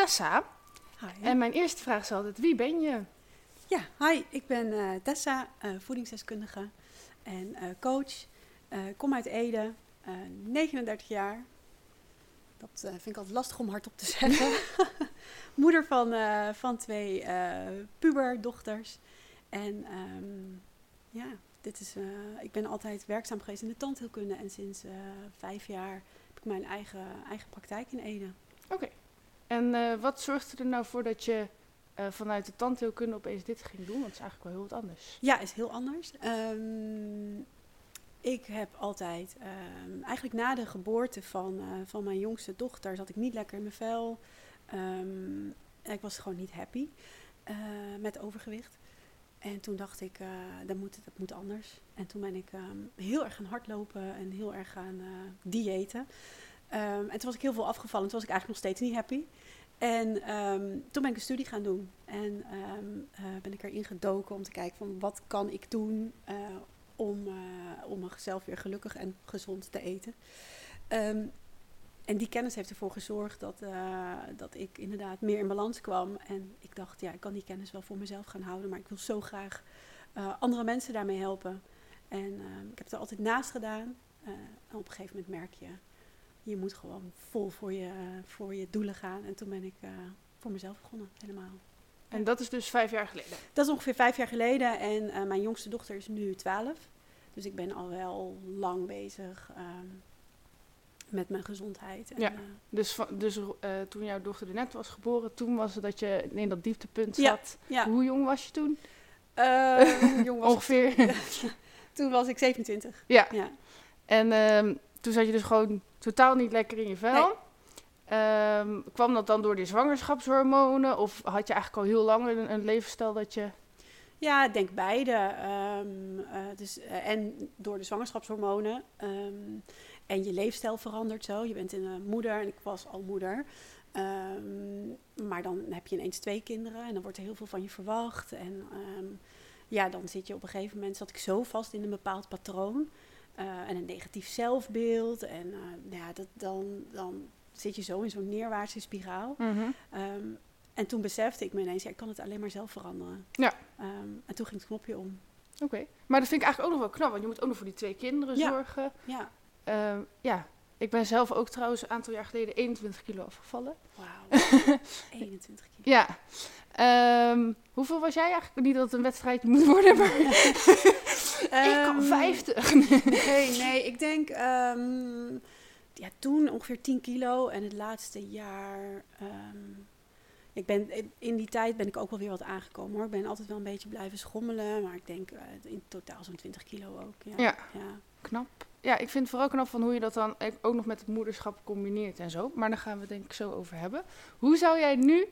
Tessa. Hi. En mijn eerste vraag is altijd: wie ben je? Ja, hi, ik ben eh, Tessa, eh, voedingsdeskundige en eh, coach. Kom uit Ede, eh, 39 jaar. Dat vind ik altijd lastig om hardop te zeggen. Moeder van, van twee puberdochters. En ehm, ja, dit is, ik ben altijd werkzaam geweest in de tandheelkunde. En sinds vijf jaar heb ik mijn eigen, eigen praktijk in Ede. En eh, wat zorgde er nou voor dat je eh, vanuit de tandheelkunde opeens dit ging doen? Want het is eigenlijk wel heel wat anders. Ja, is heel anders. Ehm, ik heb altijd, ehm, eigenlijk na de geboorte van, eh, van mijn jongste dochter, zat ik niet lekker in mijn vel. Ehm, ik was gewoon niet happy met overgewicht. En toen dacht ik, dat, moet, dat moet anders. En toen ben ik heel erg gaan hardlopen en heel erg gaan diëten. Ehm, en toen was ik heel veel afgevallen. Toen was ik eigenlijk nog steeds niet happy. En ehm, toen ben ik een studie gaan doen. En ehm, eh, ben ik erin gedoken om te kijken van wat kan ik doen eh, om, eh, om mezelf weer gelukkig en gezond te eten. En die kennis heeft ervoor gezorgd dat, dat ik inderdaad meer in balans kwam. En ik dacht, ja, ik kan die kennis wel voor mezelf gaan houden. Maar ik wil zo graag andere mensen daarmee helpen. En ik heb het er altijd naast gedaan. En op een gegeven moment merk je, je moet gewoon vol voor je, voor je doelen gaan. En toen ben ik eh, voor mezelf begonnen, helemaal. En dat is dus vijf jaar geleden. Dat is ongeveer vijf jaar geleden en eh, mijn jongste dochter is nu twaalf. Dus ik ben al wel lang bezig ehm, met mijn gezondheid. En, Ja. eh, Dus, van, dus eh, toen jouw dochter er net was geboren, toen was het dat je in dat dieptepunt zat. ja. Hoe jong was je toen? Eh, hoe jong was ik? Ongeveer. Toen was ik 27. ja. Ja. En ehm, toen zat je dus gewoon totaal niet lekker in je vel. Nee. Ehm, kwam dat dan door die zwangerschapshormonen? Of had je eigenlijk al heel lang een, een levensstijl dat je... Ja, ik denk beide. Ehm, eh, dus, eh, en door de zwangerschapshormonen. ehm, en je leefstijl verandert zo. Je bent een moeder en ik was al moeder. Maar dan heb je ineens twee kinderen en dan wordt er heel veel van je verwacht. En ja, dan zit je op een gegeven moment, zat ik zo vast in een bepaald patroon. Eh, en een negatief zelfbeeld. En eh, ja, dat, dan, dan zit je zo in zo'n neerwaartse spiraal. Ehm, en toen besefte ik me ineens, ja, ik kan het alleen maar zelf veranderen. Ja. Ehm, en toen ging het knopje om. Oké. Maar dat vind ik eigenlijk ook nog wel knap, want je moet ook nog voor die twee kinderen Ja. zorgen. Ja, Ehm, ja, ik ben zelf ook trouwens een aantal jaar geleden 21 kilo afgevallen. wauw. 21 kilo. Ja. Hoeveel was jij eigenlijk? Niet dat het een wedstrijdje moet worden, maar ik kan Ehm, 50. Nee, nee, ik denk ehm, ja, toen ongeveer 10 kilo en het laatste jaar. ehm, ik ben, in die tijd ben ik ook wel weer wat aangekomen hoor. Ik ben altijd wel een beetje blijven schommelen, maar ik denk eh, in totaal zo'n 20 kilo ook. Ja. Ja. ja. Knap. Ja, ik vind het vooral knap van hoe je dat dan ook nog met het moederschap combineert en zo. Maar daar gaan we het denk ik zo over hebben. Hoe zou jij nu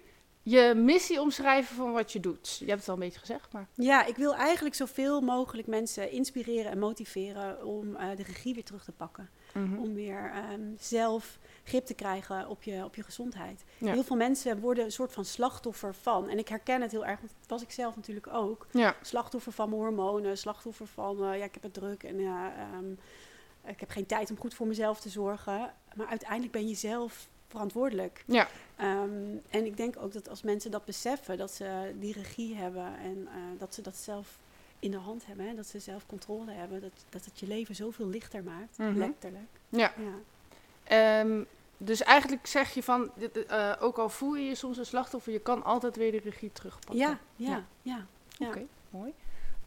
je missie omschrijven van wat je doet? Je hebt het al een beetje gezegd, maar... Ja, ik wil eigenlijk zoveel mogelijk mensen inspireren en motiveren om eh, de regie weer terug te pakken. Mhm. Om weer ehm, zelf grip te krijgen op je, op je gezondheid. Ja. Heel veel mensen worden een soort van slachtoffer van. En ik herken het heel erg, want dat was ik zelf natuurlijk ook. Ja. Slachtoffer van mijn hormonen, slachtoffer van eh, ja, ik heb het druk en ehm, ik heb geen tijd om goed voor mezelf te zorgen. Maar uiteindelijk ben je zelf verantwoordelijk. Ja. Ehm, en ik denk ook dat als mensen dat beseffen, dat ze die regie hebben en eh, dat ze dat zelf in de hand hebben, hè, dat ze zelf controle hebben, dat, dat het je leven zoveel lichter maakt, Mhm. letterlijk. Ja. Ja. Ehm, dus eigenlijk zeg je van, dit, eh, ook al voel je je soms een slachtoffer, je kan altijd weer de regie terugpakken. Ja, ja, Ja. ja. ja. Oké, mooi.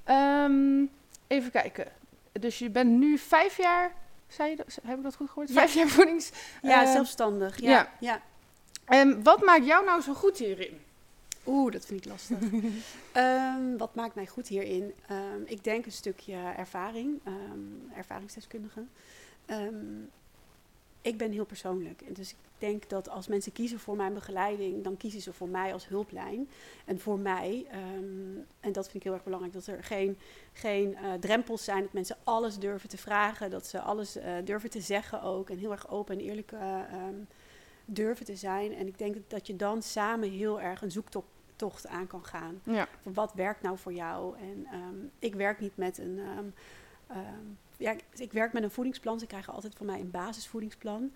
Ehm, even kijken. Dus je bent nu vijf jaar, zei je dat, heb ik dat goed gehoord? Ja. Vijf jaar voedings... Ja, eh, zelfstandig. Ja. ja. ja. En wat maakt jou nou zo goed hierin? Oeh, dat vind ik lastig. Ehm, wat maakt mij goed hierin? Ehm, ik denk een stukje ervaring, ehm, ervaringsdeskundige. Ehm, ik ben heel persoonlijk. En dus ik denk dat als mensen kiezen voor mijn begeleiding, dan kiezen ze voor mij als hulplijn. En voor mij, ehm, en dat vind ik heel erg belangrijk, dat er geen, geen uh, drempels zijn, dat mensen alles durven te vragen, dat ze alles uh, durven te zeggen ook. En heel erg open en eerlijk uh, um, durven te zijn. En ik denk dat, je dan samen heel erg een zoektocht aan kan gaan. Ja. Wat werkt nou voor jou? En um, ik werk niet met een. Ja, ik werk met een voedingsplan. Ze krijgen altijd van mij een basisvoedingsplan.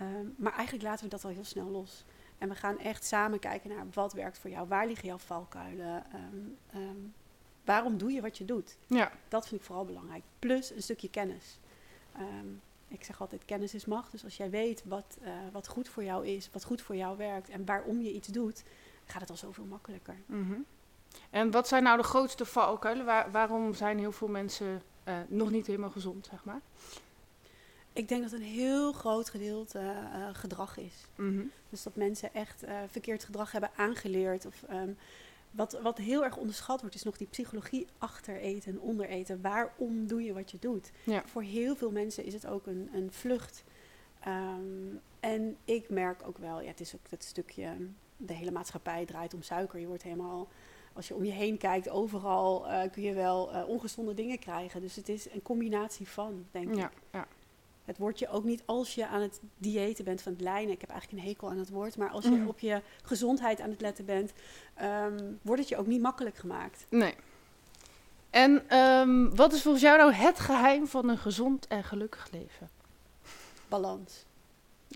Um, maar eigenlijk laten we dat al heel snel los. En we gaan echt samen kijken naar wat werkt voor jou. Waar liggen jouw valkuilen? Um, waarom doe je wat je doet? Ja. Dat vind ik vooral belangrijk. Plus een stukje kennis. ik zeg altijd, kennis is macht. Dus als jij weet wat, uh, wat goed voor jou is, wat goed voor jou werkt... en waarom je iets doet, gaat het al zoveel makkelijker. Mm -hmm. En wat zijn nou de grootste valkuilen? Waar, waarom zijn heel veel mensen uh, nog niet helemaal gezond, zeg maar? Ik denk dat een heel groot gedeelte uh, gedrag is. Mm -hmm. Dus dat mensen echt uh, verkeerd gedrag hebben aangeleerd. Of, um, wat, wat heel erg onderschat wordt, is nog die psychologie achter eten en onder eten. Waarom doe je wat je doet? Ja. Voor heel veel mensen is het ook een, een vlucht. Um, en ik merk ook wel, ja, het is ook dat stukje, de hele maatschappij draait om suiker. Je wordt helemaal, als je om je heen kijkt, overal uh, kun je wel uh, ongezonde dingen krijgen. Dus het is een combinatie van, denk ja, ik. Ja. Het wordt je ook niet als je aan het diëten bent van het lijnen. Ik heb eigenlijk een hekel aan het woord. Maar als je mm. op je gezondheid aan het letten bent, um, wordt het je ook niet makkelijk gemaakt. Nee. En um, wat is volgens jou nou het geheim van een gezond en gelukkig leven? Balans.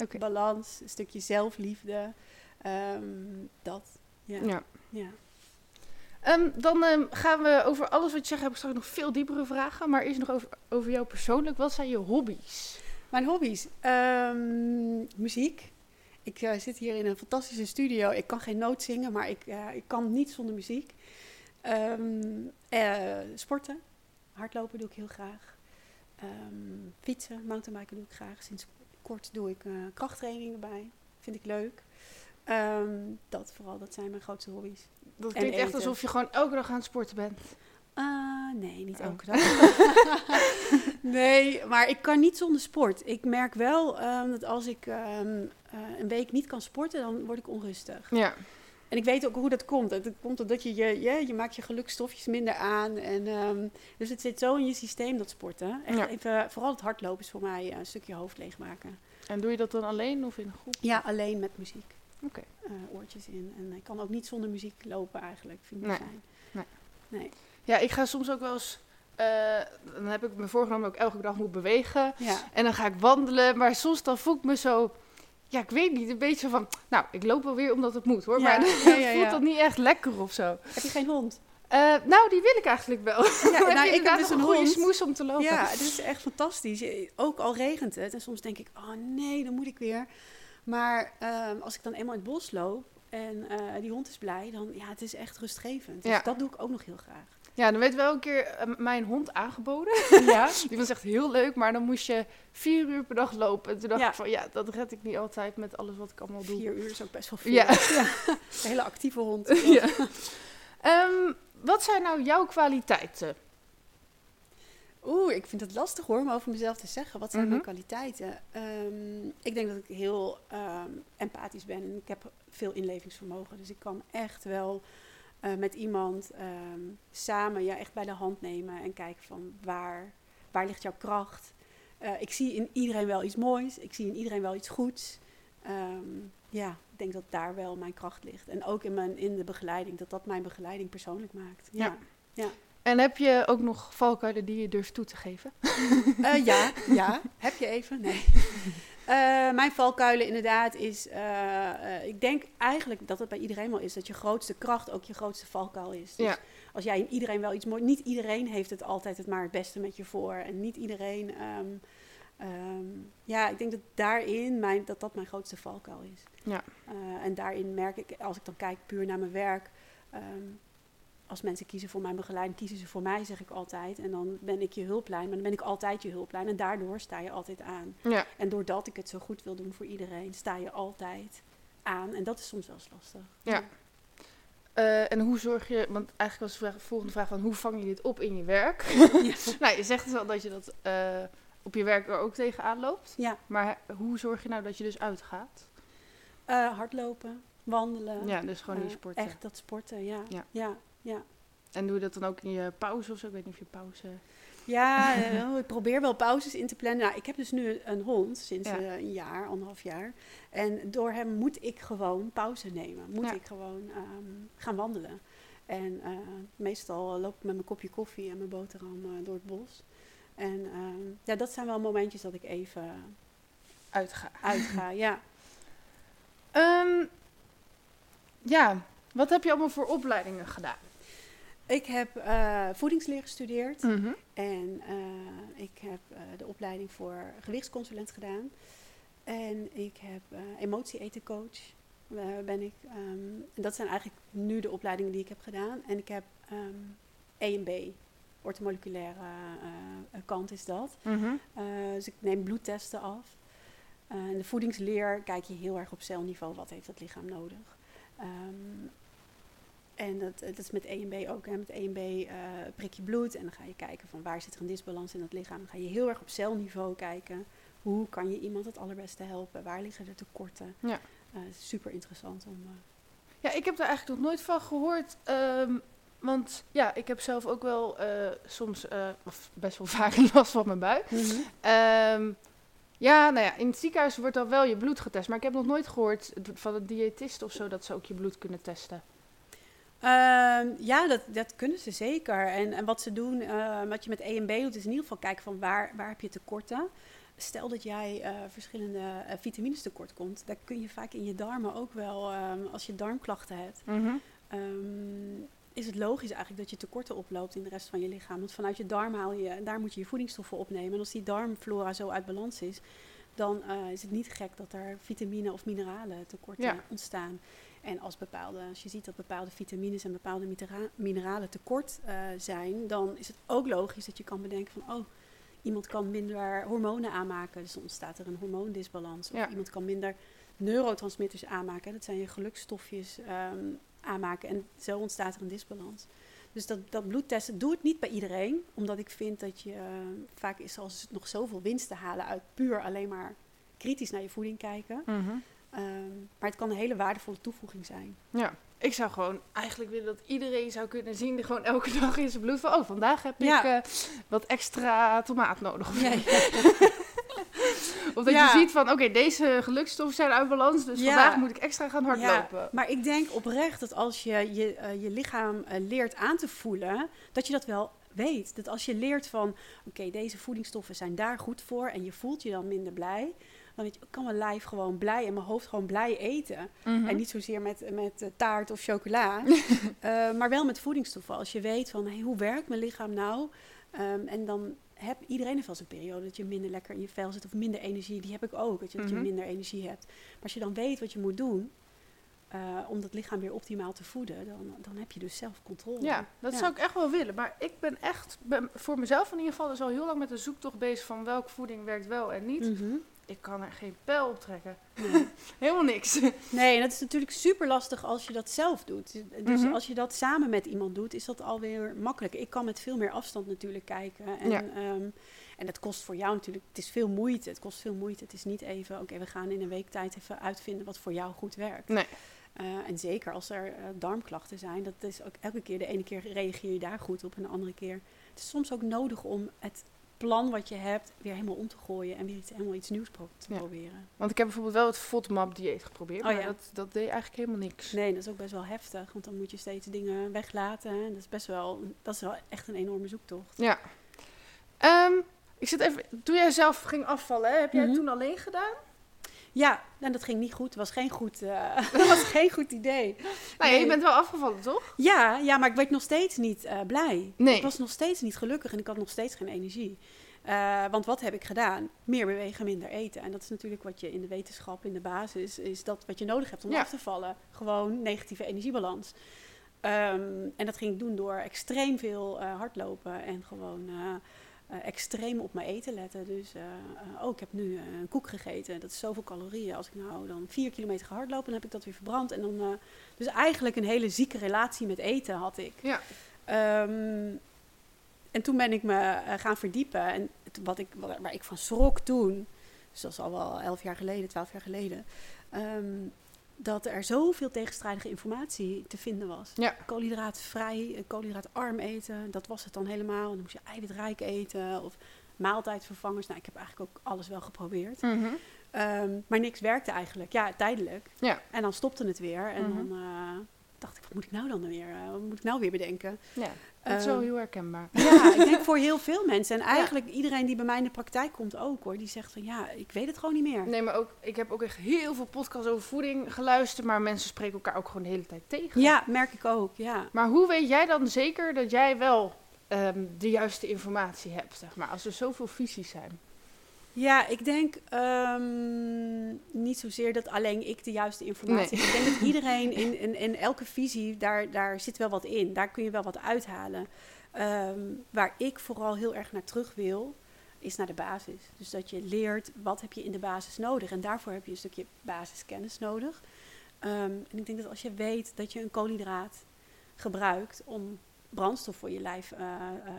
Okay. Balans, een stukje zelfliefde. Um, dat. Ja. ja. ja. Um, dan um, gaan we over alles wat je zegt, heb ik straks nog veel diepere vragen. Maar eerst nog over, over jou persoonlijk. Wat zijn je hobby's? Mijn hobby's? Um, muziek. Ik uh, zit hier in een fantastische studio. Ik kan geen noot zingen, maar ik, uh, ik kan niet zonder muziek. Uh, sporten. Hardlopen doe ik heel graag. fietsen, mountainbiken doe ik graag. Sinds kort doe ik krachttraining erbij. Vind ik leuk. Um, dat vooral, dat zijn mijn grootste hobby's. Dat klinkt echt alsof je gewoon elke dag aan het sporten bent. Uh, nee, niet oh. elke dag. nee, maar ik kan niet zonder sport. Ik merk wel um, dat als ik um, uh, een week niet kan sporten, dan word ik onrustig. Ja. En ik weet ook hoe dat komt. Het komt omdat je, je, je, je maakt je gelukstofjes minder aan. En, um, dus het zit zo in je systeem, dat sporten. Echt ja. even, vooral het hardlopen is voor mij een stukje hoofd leegmaken. En doe je dat dan alleen of in een groep? Ja, alleen met muziek. Oké. Okay. Uh, oortjes in. En ik kan ook niet zonder muziek lopen eigenlijk. Vind ik nee. fijn. Nee. nee. Ja, ik ga soms ook wel eens... Uh, dan heb ik me voorgenomen dat ik elke dag moet bewegen. Ja. En dan ga ik wandelen. Maar soms dan voel ik me zo... Ja, ik weet niet. Een beetje van... Nou, ik loop wel weer omdat het moet hoor. Ja, maar dan ja, ja, voelt dat niet echt lekker of zo. Heb je geen hond? Uh, nou, die wil ik eigenlijk wel. Ja, maar nou, ik heb dus een goede hond. smoes om te lopen. Ja, het is echt fantastisch. Ook al regent het. En soms denk ik, oh nee, dan moet ik weer. Maar um, als ik dan eenmaal in het bos loop en uh, die hond is blij, dan ja, het is echt rustgevend. Dus Ja. dat doe ik ook nog heel graag. Ja, dan werd wel een keer uh, mijn hond aangeboden. Ja, Die was echt heel leuk, maar dan moest je vier uur per dag lopen. En toen dacht Ja. ik van, ja, dat red ik niet altijd met alles wat ik allemaal doe. vier uur is ook best wel veel. Ja. Een hele actieve hond. ja. Ehm, wat zijn nou jouw kwaliteiten? Oeh, ik vind het lastig hoor, om over mezelf te zeggen. Wat zijn mijn Mhm. kwaliteiten? Ehm, ik denk dat ik heel ehm, empathisch ben en ik heb veel inlevingsvermogen. Dus ik kan echt wel eh, met iemand ehm, samen ja, echt bij de hand nemen en kijken van waar, waar ligt jouw kracht. Eh, ik zie in iedereen wel iets moois, ik zie in iedereen wel iets goeds. Ja, ik denk dat daar wel mijn kracht ligt. En ook in, mijn, in de begeleiding, dat dat mijn begeleiding persoonlijk maakt. Ja. En heb je ook nog valkuilen die je durft toe te geven? Eh, ja, ja. Heb je even? Nee. Eh, mijn valkuilen inderdaad is... eh, ik denk eigenlijk dat het bij iedereen wel is... dat je grootste kracht ook je grootste valkuil is. Dus Ja. als jij in iedereen wel iets mooi... Niet iedereen heeft het altijd het maar het beste met je voor. En niet iedereen... ehm, ehm, ja, ik denk dat daarin mijn, dat dat mijn grootste valkuil is. Ja. En daarin merk ik, als ik dan kijk puur naar mijn werk... ehm, als mensen kiezen voor mijn begeleiding, kiezen ze voor mij, zeg ik altijd. En dan ben ik je hulplijn, maar dan ben ik altijd je hulplijn. En daardoor sta je altijd aan. Ja. En doordat ik het zo goed wil doen voor iedereen, sta je altijd aan. En dat is soms wel eens lastig. Ja. Eh, en hoe zorg je, want eigenlijk was de vraag- volgende vraag van hoe vang je dit op in je werk? Ja. nou, je zegt dus al dat je dat eh, op je werk er ook tegenaan loopt. Ja, Maar hoe zorg je nou dat je dus uitgaat? eh, hardlopen, wandelen. Ja, dus gewoon eh, sporten. Echt dat sporten, ja. Ja. ja. Ja. En doe je dat dan ook in je pauze of zo? Ik weet niet of je pauze... Ja, eh, ik probeer wel pauzes in te plannen. Nou, ik heb dus nu een hond sinds Ja. eh, een jaar, anderhalf jaar. En door hem moet ik gewoon pauze nemen. Moet Ja. ik gewoon ehm, gaan wandelen. En eh, meestal loop ik met mijn kopje koffie en mijn boterham door het bos. En ehm, ja, dat zijn wel momentjes dat ik even Uitga. uitga. ja. Ehm, ja, wat heb je allemaal voor opleidingen gedaan? Ik heb eh, voedingsleer gestudeerd. Mhm. En eh, ik heb eh, de opleiding voor gewichtsconsulent gedaan. En ik heb emotie-etencoach. ben ik. ehm, dat zijn eigenlijk nu de opleidingen die ik heb gedaan. En ik heb ehm EMB, ortomoleculaire kant is dat. Mhm. Dus ik neem bloedtesten af. In de voedingsleer kijk je heel erg op celniveau. Wat heeft het lichaam nodig? Ehm, en dat, dat is met EMB ook. Hè. Met EMB eh, prik je bloed en dan ga je kijken van waar zit er een disbalans in het lichaam. Dan ga je heel erg op celniveau kijken. Hoe kan je iemand het allerbeste helpen? Waar liggen er tekorten? Ja. Eh, super interessant om... eh, Ja, ik heb daar eigenlijk nog nooit van gehoord. ehm, want ja, ik heb zelf ook wel eh, soms, eh, of best wel vaak last van mijn buik. Ehm, ja, nou ja, in het ziekenhuis wordt dan wel je bloed getest. Maar ik heb nog nooit gehoord van een diëtist of zo dat ze ook je bloed kunnen testen. Ehm, ja, dat, dat kunnen ze zeker. En, en wat ze doen, eh, wat je met EMB doet, is in ieder geval kijken van waar, waar heb je tekorten. Stel dat jij eh, verschillende eh, vitamines tekort komt, dan kun je vaak in je darmen ook wel, ehm, als je darmklachten hebt, ehm, is het logisch eigenlijk dat je tekorten oploopt in de rest van je lichaam. Want vanuit je darm haal je, daar moet je je voedingsstoffen opnemen. En als die darmflora zo uit balans is, dan eh, is het niet gek dat er vitamine of mineralen tekorten Ja. ontstaan. En als, bepaalde, als je ziet dat bepaalde vitamines en bepaalde mineralen tekort eh, zijn, dan is het ook logisch dat je kan bedenken van, oh, iemand kan minder hormonen aanmaken. Dus ontstaat er een hormoondisbalans. Of Ja. iemand kan minder neurotransmitters aanmaken. Dat zijn je gelukstofjes ehm, aanmaken. En zo ontstaat er een disbalans. Dus dat, dat bloedtesten, doe het niet bij iedereen. Omdat ik vind dat je, eh, vaak is er al nog zoveel winst te halen uit puur alleen maar kritisch naar je voeding kijken. Mhm. Ehm, maar het kan een hele waardevolle toevoeging zijn. Ja, ik zou gewoon eigenlijk willen dat iedereen zou kunnen zien, die gewoon elke dag in zijn bloed van, oh, vandaag heb Ja. ik eh, wat extra tomaat nodig. Of, Ja, of dat je ziet van, oké, deze gelukstoffen zijn uit balans, dus vandaag moet ik extra gaan hardlopen. Maar ik denk oprecht dat als je je, eh, je lichaam eh, leert aan te voelen, dat je dat wel weet. Dat als je leert van, oké, deze voedingsstoffen zijn daar goed voor en je voelt je dan minder blij, dan weet je, ik kan mijn lijf gewoon blij en mijn hoofd gewoon blij eten. Mhm. En niet zozeer met, met eh, taart of chocola, eh, maar wel met voedingsstoffen. Als je weet van, hey, hoe werkt mijn lichaam nou? Ehm, en dan heb iedereen heeft wel eens een periode dat je minder lekker in je vel zit of minder energie. Die heb ik ook, dat je, dat Mhm. je minder energie hebt. Maar als je dan weet wat je moet doen, eh, om dat lichaam weer optimaal te voeden, dan, dan heb je dus zelf controle. Ja, dat Ja. zou ik echt wel willen. Maar ik ben echt, ben voor mezelf in ieder geval, dus al heel lang met de zoektocht bezig van welke voeding werkt wel en niet. Mhm. Ik kan er geen pijl op trekken. Nee. Helemaal niks. Nee, en dat is natuurlijk super lastig als je dat zelf doet. Dus Mhm. als je dat samen met iemand doet, is dat alweer makkelijk. Ik kan met veel meer afstand natuurlijk kijken. En, Ja. ehm, en dat kost voor jou natuurlijk, het is veel moeite. Het kost veel moeite. Het is niet even, oké, we gaan in een week tijd even uitvinden wat voor jou goed werkt. Nee. Eh, en zeker als er eh, darmklachten zijn, dat is ook elke keer, de ene keer reageer je daar goed op en de andere keer. Het is soms ook nodig om het plan wat je hebt weer helemaal om te gooien en weer iets, helemaal iets nieuws pro- te Ja. proberen. Want ik heb bijvoorbeeld wel het FODMAP-dieet geprobeerd, Oh maar ja. dat, dat deed eigenlijk helemaal niks. Nee, dat is ook best wel heftig, want dan moet je steeds dingen weglaten. Hè. Dat is best wel, dat is wel echt een enorme zoektocht. Ja. Ehm, ik zit even, toen jij zelf ging afvallen, hè, heb jij het Mhm. toen alleen gedaan? Ja, en dat ging niet goed. Het was geen goed, dat was geen goed idee. Nou ja, Nee. je bent wel afgevallen, toch? Ja, ja, maar ik werd nog steeds niet eh, blij. Nee. Ik was nog steeds niet gelukkig en ik had nog steeds geen energie. Eh, want wat heb ik gedaan? Meer bewegen, minder eten. En dat is natuurlijk wat je in de wetenschap, in de basis, is dat wat je nodig hebt om Ja. af te vallen. Gewoon negatieve energiebalans. Ehm, en dat ging ik doen door extreem veel hardlopen en gewoon eh, extreem op mijn eten letten. Dus, eh, oh, ik heb nu een koek gegeten. Dat is zoveel calorieën. Als ik nou dan vier kilometer ga hardlopen, dan heb ik dat weer verbrand. En dan, dus eigenlijk een hele zieke relatie met eten had ik. Ja. Ehm, en toen ben ik me gaan verdiepen. En wat ik, waar, waar ik van schrok toen, dus dat is al wel elf jaar geleden, twaalf jaar geleden, ehm, dat er zoveel tegenstrijdige informatie te vinden was. Ja. Koolhydraatvrij, eh, koolhydraatarm eten, dat was het dan helemaal. Dan moest je eiwitrijk eten of maaltijdvervangers. Nou, ik heb eigenlijk ook alles wel geprobeerd. Ehm, maar niks werkte eigenlijk. Ja, tijdelijk. Ja. En dan stopte het weer. En Mhm. dan eh, dacht ik, wat moet ik nou dan weer? eh, wat moet ik nou weer bedenken? Ja, dat is wel Ehm, heel herkenbaar. Ja, ik denk voor heel veel mensen. En eigenlijk iedereen die bij mij in de praktijk komt ook hoor. Die zegt van ja, ik weet het gewoon niet meer. Nee, maar ook, ik heb ook echt heel veel podcasts over voeding geluisterd, maar mensen spreken elkaar ook gewoon de hele tijd tegen. Ja, merk ik ook. Ja. Maar hoe weet jij dan zeker dat jij wel ehm, de juiste informatie hebt, zeg maar, als er zoveel visies zijn? Ja, ik denk ehm, niet zozeer dat alleen ik de juiste informatie Nee. heb. Ik denk dat iedereen in, in, in elke visie, daar, daar zit wel wat in. Daar kun je wel wat uithalen. Ehm, waar ik vooral heel erg naar terug wil, is naar de basis. Dus dat je leert, wat heb je in de basis nodig? En daarvoor heb je een stukje basiskennis nodig. Ehm, en ik denk dat als je weet dat je een koolhydraat gebruikt om brandstof voor je lijf eh, eh,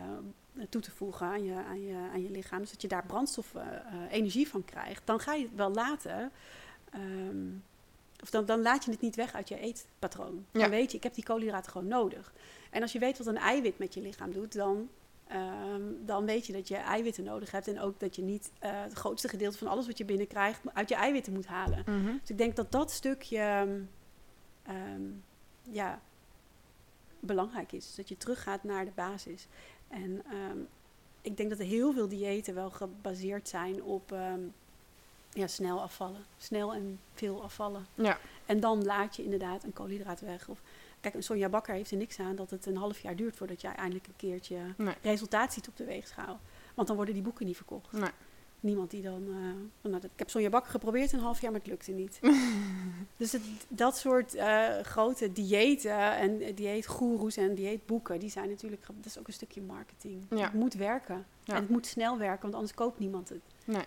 toe te voegen aan je, aan, je, aan je lichaam. Dus dat je daar brandstof, eh, eh, energie van krijgt. Dan ga je het wel laten. ehm, of dan, dan laat je het niet weg uit je eetpatroon. Dan Ja. weet je, ik heb die koolhydraten gewoon nodig. En als je weet wat een eiwit met je lichaam doet, dan, ehm, dan weet je dat je eiwitten nodig hebt. En ook dat je niet eh, het grootste gedeelte van alles wat je binnenkrijgt uit je eiwitten moet halen. Dus ik denk dat dat stukje ehm, ja, belangrijk is. Dus dat je teruggaat naar de basis. En ehm, ik denk dat er heel veel diëten wel gebaseerd zijn op ehm, ja, snel afvallen. Snel en veel afvallen. Ja. En dan laat je inderdaad een koolhydraat weg. Of, kijk, een Sonja Bakker heeft er niks aan dat het een half jaar duurt voordat jij eindelijk een keertje Nee. resultaat ziet op de weegschaal. Want dan worden die boeken niet verkocht. Nee. Niemand die dan. eh, nou, ik heb Sonja Bakker geprobeerd een half jaar, maar het lukte niet. dus het, dat soort eh, grote diëten en uh, dieetgoeroes en dieetboeken, die zijn natuurlijk. Dat is ook een stukje marketing. Ja. Het moet werken. Ja. En het moet snel werken, want anders koopt niemand het. Nee.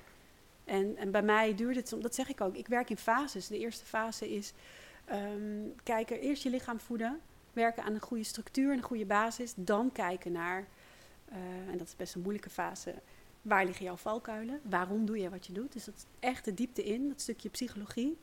En, en bij mij duurde het, dat zeg ik ook, ik werk in fases. De eerste fase is ehm, kijken, eerst je lichaam voeden, werken aan een goede structuur en een goede basis. Dan kijken naar, eh, en dat is best een moeilijke fase, waar liggen jouw valkuilen? Waarom doe je wat je doet? Dus dat is echt de diepte in, dat stukje psychologie.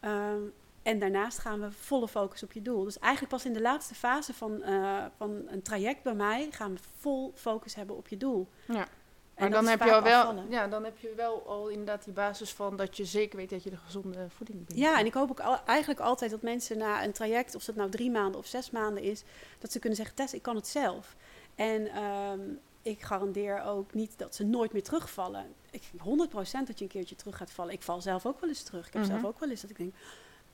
Ehm, en daarnaast gaan we volle focus op je doel. Dus eigenlijk pas in de laatste fase van, eh, van een traject bij mij gaan we vol focus hebben op je doel. Ja. En Maar dat dan heb, je al wel, afvallen. ja, dan heb je wel al inderdaad die basis van dat je zeker weet dat je de gezonde voeding bent. Ja, en ik hoop ook al- eigenlijk altijd dat mensen na een traject, of dat nou drie maanden of zes maanden is, dat ze kunnen zeggen: Tess, ik kan het zelf. En ehm, ik garandeer ook niet dat ze nooit meer terugvallen. Ik 100% dat je een keertje terug gaat vallen. Ik val zelf ook wel eens terug. Ik heb Mhm. zelf ook wel eens dat ik denk: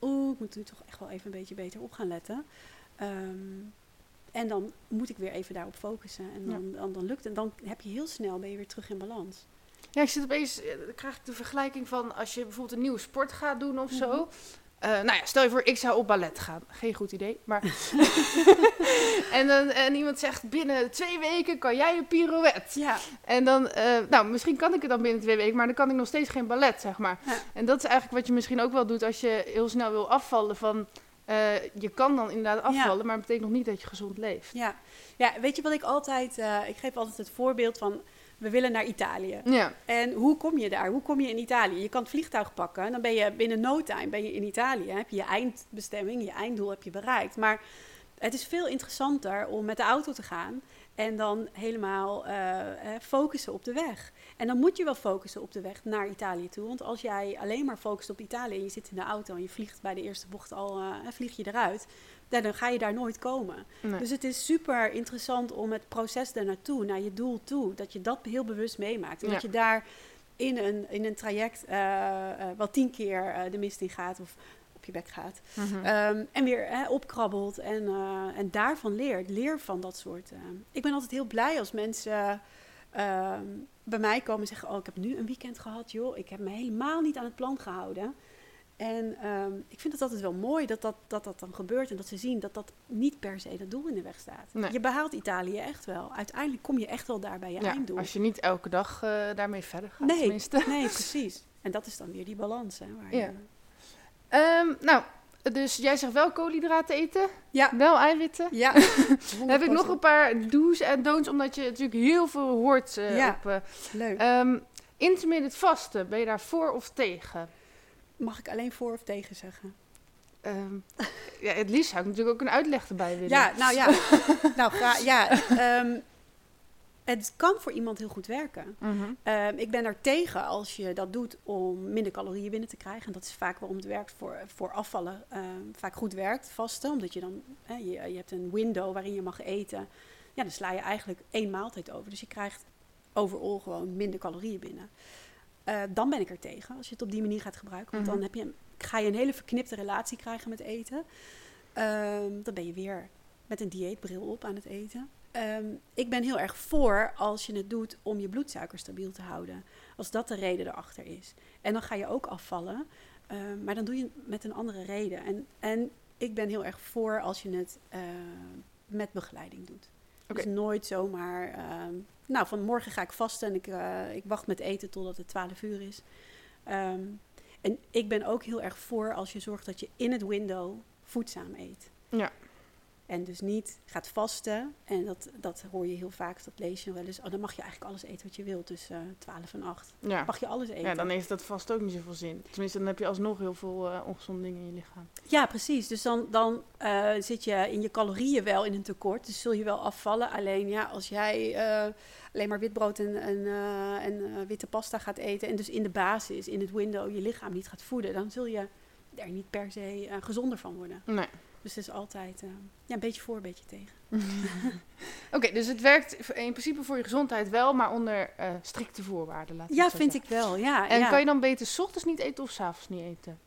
Oeh, ik moet nu toch echt wel even een beetje beter op gaan letten. Ehm, en dan moet ik weer even daarop focussen. En dan, dan, dan lukt het. En dan heb je heel snel ben je weer terug in balans. Ja, ik zit opeens, eh, dan krijg ik de vergelijking van als je bijvoorbeeld een nieuwe sport gaat doen of zo. Eh, nou ja, stel je voor, ik zou op ballet gaan. Geen goed idee, maar... en, dan, en iemand zegt, binnen twee weken kan jij een pirouette. Ja, En dan, eh, nou, misschien kan ik het dan binnen twee weken, maar dan kan ik nog steeds geen ballet, zeg maar. Ja. En dat is eigenlijk wat je misschien ook wel doet als je heel snel wil afvallen. Van, eh, je kan dan inderdaad afvallen, maar het betekent nog niet dat je gezond leeft. ja. ja, weet je wat ik altijd... ik geef altijd het voorbeeld van... We willen naar Italië. Ja, En hoe kom je daar? Hoe kom je in Italië? Je kan het vliegtuig pakken en dan ben je binnen no time ben je in Italië. Heb je je eindbestemming, je einddoel heb je bereikt. Maar het is veel interessanter om met de auto te gaan en dan helemaal eh, eh, focussen op de weg. En dan moet je wel focussen op de weg naar Italië toe. Want als jij alleen maar focust op Italië en je zit in de auto en je vliegt bij de eerste bocht al, eh, vlieg je eruit, dan dan ga je daar nooit komen. nee. Dus het is super interessant om het proces daar naartoe, naar je doel toe, dat je dat heel bewust meemaakt. En Ja. dat je daar in een, in een traject eh, eh, wel tien keer de mist in gaat of op je bek gaat. Mhm. Ehm, en weer hè, opkrabbelt en, en daarvan leert. Leer van dat soort. Ik ben altijd heel blij als mensen ehm, bij mij komen en zeggen: Oh, ik heb nu een weekend gehad, joh. Ik heb me helemaal niet aan het plan gehouden. En ehm, ik vind het altijd wel mooi dat dat, dat dat dan gebeurt en dat ze zien dat dat niet per se dat doel in de weg staat. Nee. Je behaalt Italië echt wel. Uiteindelijk kom je echt wel daar bij je ja, einddoel. als je niet elke dag eh, daarmee verder gaat, Nee. tenminste. Nee, precies. En dat is dan weer die balans. Hè, waar Ja. je- Ehm, nou, Dus jij zegt wel koolhydraten eten, Ja. wel eiwitten. Ja. Dan heb ik nog een paar do's en don'ts, omdat je natuurlijk heel veel hoort eh, Ja. op... eh, Leuk. ehm, intermittent vasten, ben je daar voor of tegen? Mag ik alleen voor of tegen zeggen? Ehm, ja, het liefst zou ik natuurlijk ook een uitleg erbij willen. Ja, nou ja. nou, ja. ehm, het kan voor iemand heel goed werken. Mhm. Ehm, ik ben er tegen als je dat doet om minder calorieën binnen te krijgen. En dat is vaak waarom het werkt voor, voor afvallen. ehm, vaak goed werkt, vasten. Omdat je dan, hè, je, je hebt een window waarin je mag eten. Ja, dan sla je eigenlijk één maaltijd over. Dus je krijgt overal gewoon minder calorieën binnen. Eh, dan ben ik er tegen als je het op die manier gaat gebruiken. Want Mhm. dan heb je, ga je een hele verknipte relatie krijgen met eten. Ehm, dan ben je weer met een dieetbril op aan het eten. Ehm, ik ben heel erg voor als je het doet om je bloedsuiker stabiel te houden. Als dat de reden erachter is. En dan ga je ook afvallen. ehm, maar dan doe je het met een andere reden. En, en ik ben heel erg voor als je het eh, met begeleiding doet. Oké. Dus nooit zomaar... ehm, nou, van morgen ga ik vasten en ik, eh, ik wacht met eten totdat het 12 uur is. Ehm, en ik ben ook heel erg voor als je zorgt dat je in het window voedzaam eet. Ja. En dus niet gaat vasten. En dat, dat hoor je heel vaak, dat lees je wel eens. Oh, dan mag je eigenlijk alles eten wat je wilt tussen eh, 12 en 8. Ja. Mag je alles eten? ja, dan heeft dat vast ook niet zoveel zin. Tenminste, dan heb je alsnog heel veel eh, ongezonde dingen in je lichaam. Ja, precies. Dus dan, dan eh, zit je in je calorieën wel in een tekort. Dus zul je wel afvallen. Alleen ja, als jij eh, alleen maar witbrood en, en, eh, en eh, witte pasta gaat eten... en dus in de basis, in het window, je lichaam niet gaat voeden... dan zul je er niet per se eh, gezonder van worden. Nee. Dus het is altijd eh, ja, een beetje voor, een beetje tegen. Oké, dus het werkt in principe voor je gezondheid wel, maar onder eh, strikte voorwaarden. Laat Ja, vind ik wel. Ja, En ja. kan je dan beter 's ochtends niet eten of 's avonds niet eten?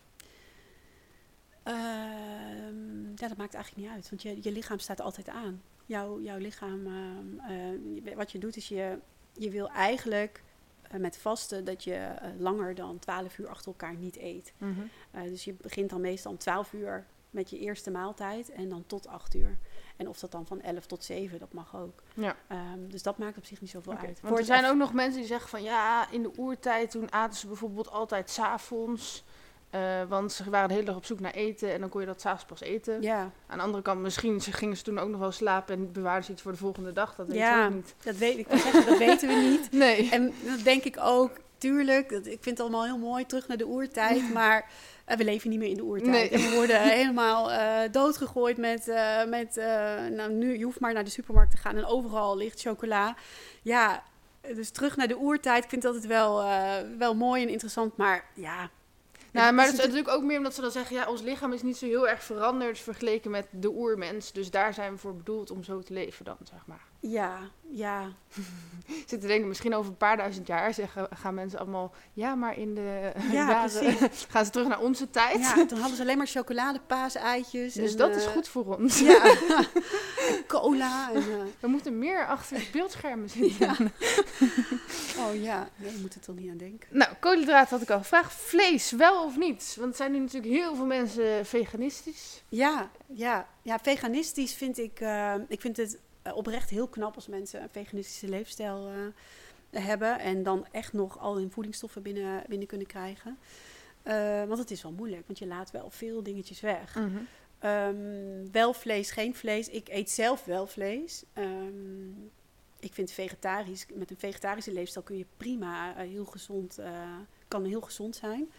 Ehm, ja, dat maakt eigenlijk niet uit, want je, je lichaam staat altijd aan. Jouw, jouw lichaam, ehm, eh, wat je doet is je, je wil eigenlijk met vasten dat je langer dan 12 uur achter elkaar niet eet. Eh, dus je begint dan meestal om 12 uur met je eerste maaltijd en dan tot 8 uur. En of dat dan van 11 tot 7, dat mag ook. Ja. Ehm, dus dat maakt op zich niet zoveel uit. Want er zijn ook nog mensen die zeggen van ja, in de oertijd toen aten ze bijvoorbeeld altijd s'avonds. eh want ze waren de hele dag op zoek naar eten en dan kon je dat s'avonds pas eten. Ja, Aan de andere kant, misschien ze gingen ze toen ook nog wel slapen en bewaarden ze iets voor de volgende dag. Dat weet Ja. je ook niet. dat weet ik. zeggen, dat weten we niet. Nee. En dat denk ik ook, tuurlijk. Dat, ik vind het allemaal heel mooi, terug naar de oertijd. Maar eh, we leven niet meer in de oertijd. Nee. En we worden helemaal eh, doodgegooid met... eh, met nou, nu, je hoeft maar naar de supermarkt te gaan en overal ligt chocola. Ja, dus terug naar de oertijd. Ik vind dat het wel, wel mooi en interessant. Maar ja... Nou, maar dat is natuurlijk ook meer omdat ze dan zeggen, ja, ons lichaam is niet zo heel erg veranderd vergeleken met de oermens. Dus daar zijn we voor bedoeld om zo te leven dan, zeg maar. Ja, ja. Ik zit te denken, misschien over een paar duizend jaar zeggen, gaan mensen allemaal, ja, maar in de Ja, gaan ze terug naar onze tijd. ja, toen hadden ze alleen maar chocolade, paaseitjes. Dus en, dat is eh, goed voor ons. Ja, en cola. En, eh, We moeten meer achter de beeldschermen zitten. oh ja, nee, je moet er toch niet aan denken. Nou, koolhydraten had ik al gevraagd. Vlees, wel of niet? Want er zijn nu natuurlijk heel veel mensen veganistisch. Ja, ja, ja, veganistisch vind ik, eh, ik vind het oprecht heel knap als mensen een veganistische leefstijl eh, hebben en dan echt nog al hun voedingsstoffen binnen, binnen kunnen krijgen. Eh, want het is wel moeilijk, want je laat wel veel dingetjes weg. Ehm, wel vlees, geen vlees. Ik eet zelf wel vlees. Ehm, ik vind vegetarisch, met een vegetarische leefstijl kun je prima eh, heel gezond, eh, kan heel gezond zijn.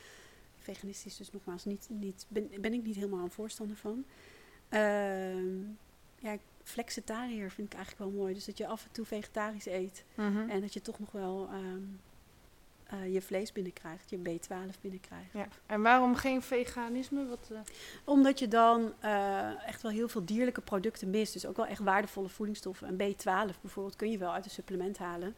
Veganistisch dus nogmaals niet, niet ben, ben ik niet helemaal een voorstander van. Ehm, ja, flexitariër vind ik eigenlijk wel mooi. Dus dat je af en toe vegetarisch eet Mhm. en dat je toch nog wel ehm, eh, je vlees binnenkrijgt, je B12 binnenkrijgt. Ja. En waarom geen veganisme? Wat, eh, Omdat je dan eh, echt wel heel veel dierlijke producten mist. Dus ook wel echt waardevolle voedingsstoffen. En B12 bijvoorbeeld kun je wel uit een supplement halen.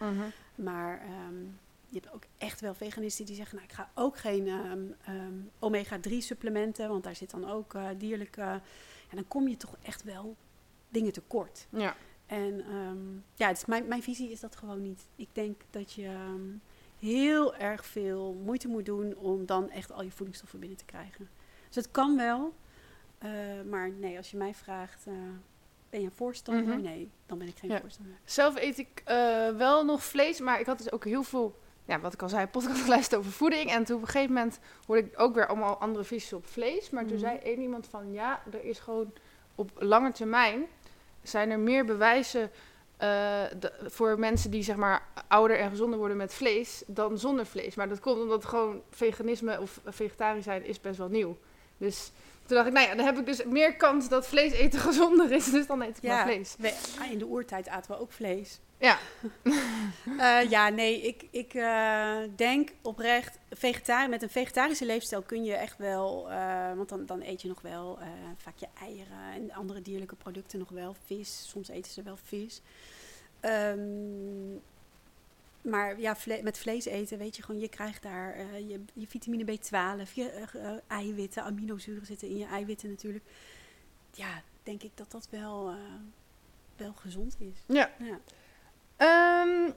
Maar ehm, je hebt ook echt wel veganisten die zeggen... nou, ik ga ook geen ehm, ehm, omega-3 supplementen... want daar zit dan ook dierlijke... En dan kom je toch echt wel dingen tekort. Ja. En ehm, ja, het is mijn, mijn visie is dat gewoon niet. Ik denk dat je ehm, heel erg veel moeite moet doen om dan echt al je voedingsstoffen binnen te krijgen. Dus het kan wel, eh, maar nee, als je mij vraagt, eh, ben je een voorstander? Mhm. Nee, dan ben ik geen Ja. voorstander. Zelf eet ik eh, wel nog vlees, maar ik had dus ook heel veel ja, wat ik al zei, een podcast geluisterd over voeding. En toen op een gegeven moment hoorde ik ook weer allemaal andere visies op vlees. Maar toen Mhm. zei één iemand van ja, er is gewoon op lange termijn zijn er meer bewijzen eh, voor mensen die zeg maar ouder en gezonder worden met vlees dan zonder vlees. Maar dat komt omdat gewoon veganisme of vegetarisch zijn is best wel nieuw. Dus toen dacht ik, nou ja, dan heb ik dus meer kans dat vlees eten gezonder is. Dus dan eet ik maar vlees. we- ah, in de oertijd aten we ook vlees. Ja. Eh, ja, nee, ik, ik eh, denk oprecht, met een vegetarische leefstijl kun je echt wel, eh, want dan, dan eet je nog wel vaak je eieren en andere dierlijke producten nog wel, vis, soms eten ze wel vis. Ehm, maar ja, vle- met vlees eten, weet je gewoon, je krijgt daar eh, je, je vitamine B12, je eh, eh, eiwitten, aminozuren zitten in je eiwitten natuurlijk. Ja, denk ik dat dat wel, wel gezond is. Ja. Ja. Ehm,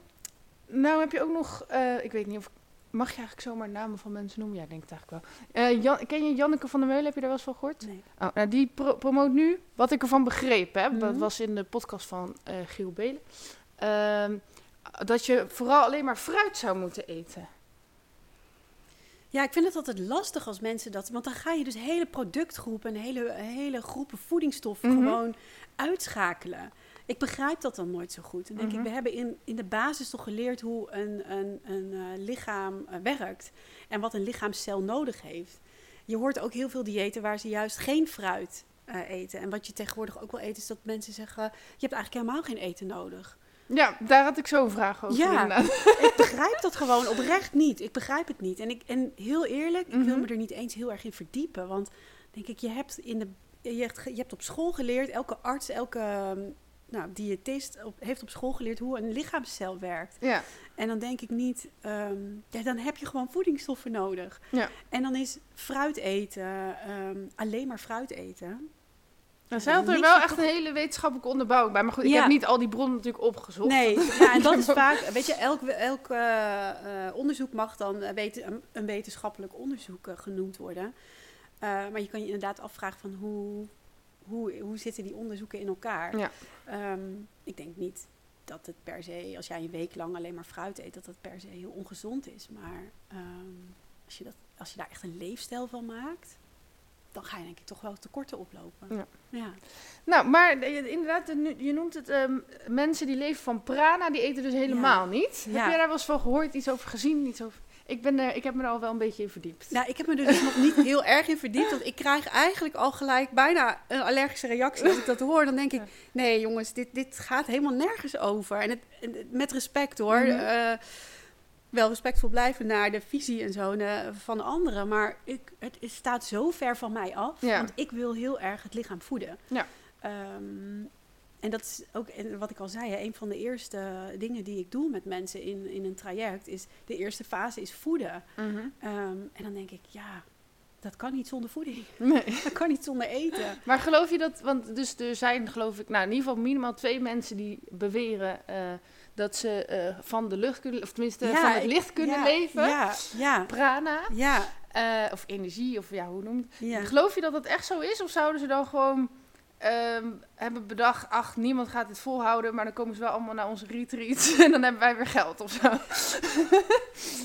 nou heb je ook nog, ik weet niet of, mag je eigenlijk zomaar namen van mensen noemen? Ja, ik denk het eigenlijk wel. Jan, ken je Janneke van der Meulen? Heb je daar wel eens van gehoord? Nee. Oh, nou, die pro- promoot nu, wat ik ervan begrepen heb, dat Mhm. was in de podcast van Giel Belen, ehm, dat je vooral alleen maar fruit zou moeten eten. Ja, ik vind het altijd lastig als mensen dat. Want dan ga je dus hele productgroepen en hele, hele groepen voedingsstoffen Mhm. gewoon uitschakelen. Ik begrijp dat dan nooit zo goed. Dan denk Mhm. ik, we hebben in, in de basis toch geleerd hoe een, een, een eh, lichaam eh, werkt. En wat een lichaamscel nodig heeft. Je hoort ook heel veel diëten waar ze juist geen fruit eh, eten. En wat je tegenwoordig ook wel eet, is dat mensen zeggen: Je hebt eigenlijk helemaal geen eten nodig. Ja, daar had ik zo'n vraag over. Ja. inderdaad. ik begrijp dat gewoon oprecht niet. Ik begrijp het niet. En, ik, en heel eerlijk, ik wil Mhm. me er niet eens heel erg in verdiepen. Want denk ik, je hebt, in de, je hebt, je hebt op school geleerd, elke arts, elke ehm, nou, diëtist op, heeft op school geleerd hoe een lichaamscel werkt. Ja. En dan denk ik niet, ehm, ja, dan heb je gewoon voedingsstoffen nodig. Ja. En dan is fruit eten, ehm, alleen maar fruit eten. Nou, zij had er wel echt een hele wetenschappelijke onderbouwing bij. Maar goed, ik Ja. heb niet al die bronnen natuurlijk opgezocht. Nee, ja, en dat is vaak, weet je, elk, elk eh, eh, onderzoek mag dan eh, een, een wetenschappelijk onderzoek genoemd worden. Maar je kan je inderdaad afvragen van hoe, hoe, hoe zitten die onderzoeken in elkaar. Ja. Ehm, ik denk niet dat het per se, als jij een week lang alleen maar fruit eet, dat dat per se heel ongezond is. Maar ehm, als, je dat, als je daar echt een leefstijl van maakt, dan ga je denk ik toch wel tekorten oplopen. Ja. ja. Nou, maar inderdaad, je noemt het ehm, mensen die leven van prana, die eten dus helemaal niet. Heb je daar wel eens van gehoord, iets over gezien? Iets over... ik, ben er, ik heb me er al wel een beetje in verdiept. Nou, ik heb me er dus nog niet heel erg in verdiept. Want ik krijg eigenlijk al gelijk bijna een allergische reactie als ik dat hoor. Dan denk ik, nee jongens, dit, dit gaat helemaal nergens over. En het, met respect hoor. Eh, wel respectvol blijven naar de visie en zo eh, van anderen. Maar ik, het, het staat zo ver van mij af. Ja. Want ik wil heel erg het lichaam voeden. Ja. Ehm, en dat is ook, en wat ik al zei, hè, een van de eerste dingen die ik doe met mensen in, in een traject is, de eerste fase is voeden. Mhm. Ehm, en dan denk ik, ja, dat kan niet zonder voeding. Nee. Dat kan niet zonder eten. Maar geloof je dat, want dus er zijn geloof ik, nou in ieder geval minimaal twee mensen die beweren eh, dat ze eh, van de lucht kunnen, of tenminste Ja, van het licht kunnen ja, leven. Ja, ja, Prana, ja, eh, of energie, of ja, hoe noem je het? ja. Geloof je dat dat echt zo is? Of zouden ze dan gewoon ehm, hebben bedacht, ach, niemand gaat dit volhouden, maar dan komen ze wel allemaal naar onze retreat en dan hebben wij weer geld of zo.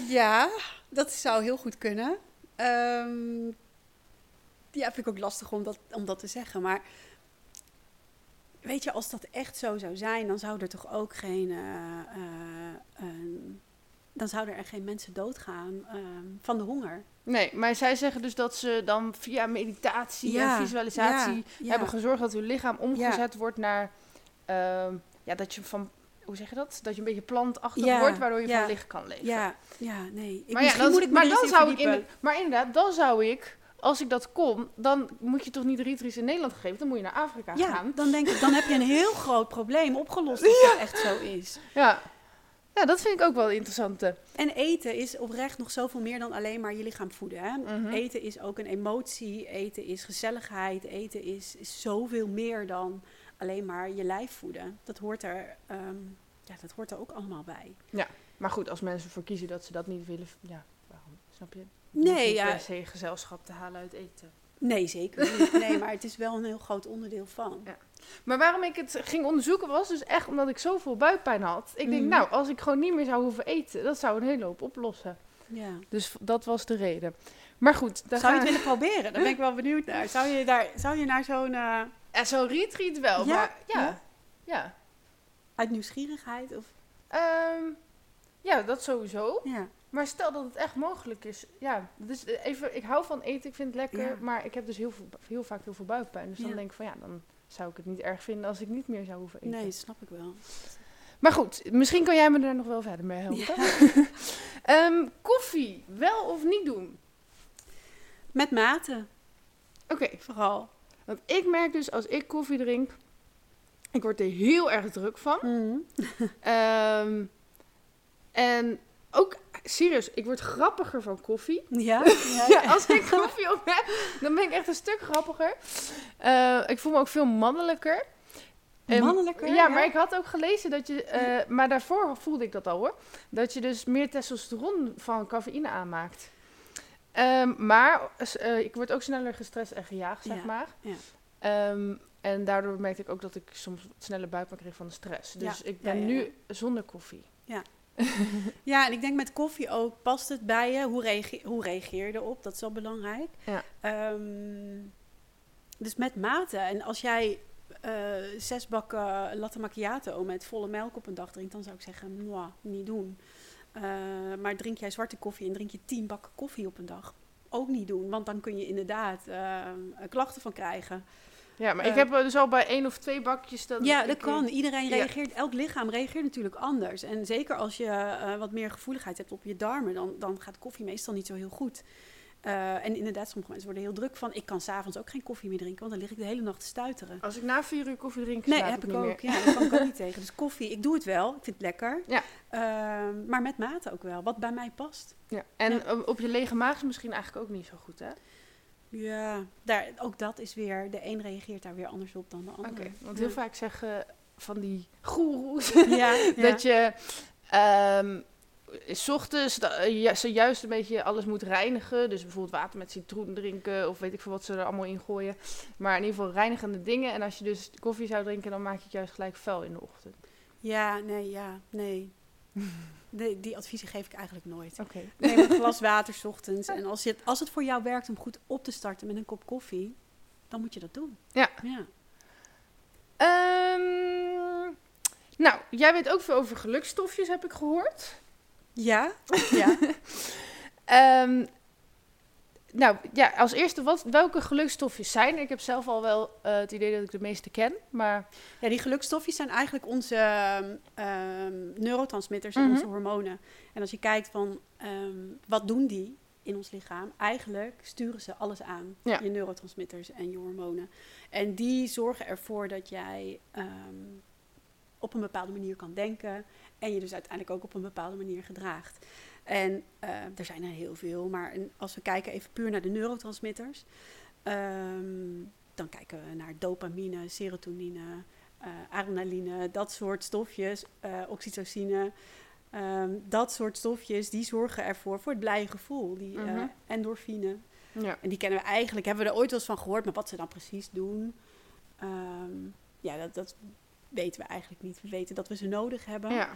Ja, dat zou heel goed kunnen. Ehm, ja, vind ik ook lastig om dat, om dat te zeggen. Maar weet je, als dat echt zo zou zijn, dan zou er toch ook geen. eh, eh, een- dan zouden er geen mensen doodgaan ehm, van de honger. Nee, maar zij zeggen dus dat ze dan via meditatie Ja, en visualisatie ja, ja. hebben gezorgd dat uw lichaam omgezet wordt naar, ehm, ja, dat je van, hoe zeg je dat? Dat je een beetje plantachtig Ja, wordt, waardoor je ja. van licht kan leven. Ja, ja, nee. Ik, maar ja, dan, moet ik maar dan zou ik in, maar inderdaad, dan zou ik, als ik dat kon, dan moet je toch niet retreats in Nederland geven, dan moet je naar Afrika Ja, gaan. dan denk ik, dan heb je een heel groot probleem opgelost als dat echt zo is. Ja. ja, dat vind ik ook wel interessant. eh. En eten is oprecht nog zoveel meer dan alleen maar je lichaam voeden. Hè? Mhm. Eten is ook een emotie, eten is gezelligheid, eten is, is zoveel meer dan alleen maar je lijf voeden. Dat hoort er, ehm, ja, dat hoort er ook allemaal bij. Maar goed, als mensen ervoor kiezen dat ze dat niet willen, ja, waarom? Snap je? Nee, niet ja, per se gezelschap te halen uit eten. Nee, zeker niet. Nee, maar het is wel een heel groot onderdeel van. Ja. Maar waarom ik het ging onderzoeken was dus echt omdat ik zoveel buikpijn had. Ik denk, Mhm. nou, als ik gewoon niet meer zou hoeven eten, dat zou een hele hoop oplossen. Ja. Dus dat was de reden. Maar goed, dan Zou je het willen proberen? Daar ben ik wel benieuwd naar. Zou je, daar, zou je naar zo'n... eh, Ja, zo'n retreat wel, Ja? maar ja. Ja? Ja. uit nieuwsgierigheid? Of, Ehm, ja, dat sowieso. ja. Maar stel dat het echt mogelijk is. Ja, dus even, ik hou van eten, ik vind het lekker. Ja. Maar ik heb dus heel, veel, heel vaak heel veel buikpijn. Dus dan Ja. denk ik van ja, dan zou ik het niet erg vinden als ik niet meer zou hoeven eten. Nee, snap ik wel. Maar goed, misschien kan jij me daar nog wel verder mee helpen. Ehm, koffie, wel of niet doen? Met mate, Oké, vooral. want ik merk dus als ik koffie drink, ik word er heel erg druk van. Ehm, en ook, serieus, ik word grappiger van koffie. Ja? Ja, als ik koffie op heb, dan ben ik echt een stuk grappiger. Eh, ik voel me ook veel mannelijker. En- Mannelijker? Ja, maar ik had ook gelezen dat je, eh, maar daarvoor voelde ik dat al hoor, dat je dus meer testosteron van cafeïne aanmaakt. Ehm, maar eh, ik word ook sneller gestrest en gejaagd, zeg maar. ja. Ehm, en daardoor merkte ik ook dat ik soms wat sneller buikpijn kreeg van de stress. Dus ik ben nu zonder koffie. Ja, en ik denk met koffie ook, past het bij je? Hoe, reage- hoe reageer je erop? Dat is wel belangrijk. Ja. Ehm, dus met mate. En als jij eh, zes bakken latte macchiato met volle melk op een dag drinkt, dan zou ik zeggen, niet doen. Eh, maar drink jij zwarte koffie en drink je tien bakken koffie op een dag, ook niet doen. Want dan kun je inderdaad eh, klachten van krijgen. Ja, maar ik Eh, heb dus al bij één of twee bakjes dat Ja, dat kan. Iedereen Ja. reageert, elk lichaam reageert natuurlijk anders. En zeker als je eh, wat meer gevoeligheid hebt op je darmen, dan, dan gaat koffie meestal niet zo heel goed. Eh, en inderdaad, sommige mensen worden heel druk van. Ik kan s'avonds ook geen koffie meer drinken, want dan lig ik de hele nacht te stuiteren. Als ik na vier uur koffie drink, Nee, heb ik niet ook. meer. Ja, daar kan ik ook niet tegen. Dus koffie, ik doe het wel. Ik vind het lekker. Ja. Ehm, maar met mate ook wel, wat bij mij past. Ja. En Ja. eh, op je lege maag is misschien eigenlijk ook niet zo goed, hè? Ja, daar, ook dat is weer, de een reageert daar weer anders op dan de Oké, ander. want Ja. heel vaak zeggen van die goeroes Ja, ja. dat je ehm s ochtends eh, ze juist een beetje alles moet reinigen. Dus bijvoorbeeld water met citroen drinken of weet ik veel wat ze er allemaal in gooien. Maar in ieder geval reinigende dingen. En als je dus koffie zou drinken, dan maak je het juist gelijk vuil in de ochtend. Ja, nee, ja, nee. Die adviezen geef ik eigenlijk nooit. Oké. Neem een glas water 's ochtends. En als, je, het- als het voor jou werkt om goed op te starten met een kop koffie, dan moet je dat doen. Ja. ja. Ehm, nou, jij weet ook veel over gelukstofjes, heb ik gehoord. Ja? Ja. Ehm, nou ja, als eerste, wat, welke gelukstofjes zijn? Ik heb zelf al wel eh, het idee dat ik de meeste ken, maar ja, die gelukstofjes zijn eigenlijk onze ehm, ehm, neurotransmitters en Mhm. onze hormonen. En als je kijkt van, ehm, wat doen die in ons lichaam? Eigenlijk sturen ze alles aan. Ja. Je neurotransmitters en je hormonen. En die zorgen ervoor dat jij op een bepaalde manier kan denken. En je dus uiteindelijk ook op een bepaalde manier gedraagt. En eh, er zijn er heel veel. Maar als we kijken even puur naar de neurotransmitters. ehm, dan kijken we naar dopamine, serotonine, eh, adrenaline, dat soort stofjes, eh, oxytocine. ehm, dat soort stofjes, die zorgen ervoor voor het blije gevoel. Die Mhm. endorfine. ja. En die kennen we eigenlijk, hebben we er ooit wel eens van gehoord, maar wat ze dan precies doen, ehm, ja, dat, dat weten we eigenlijk niet. We weten dat we ze nodig hebben. ja.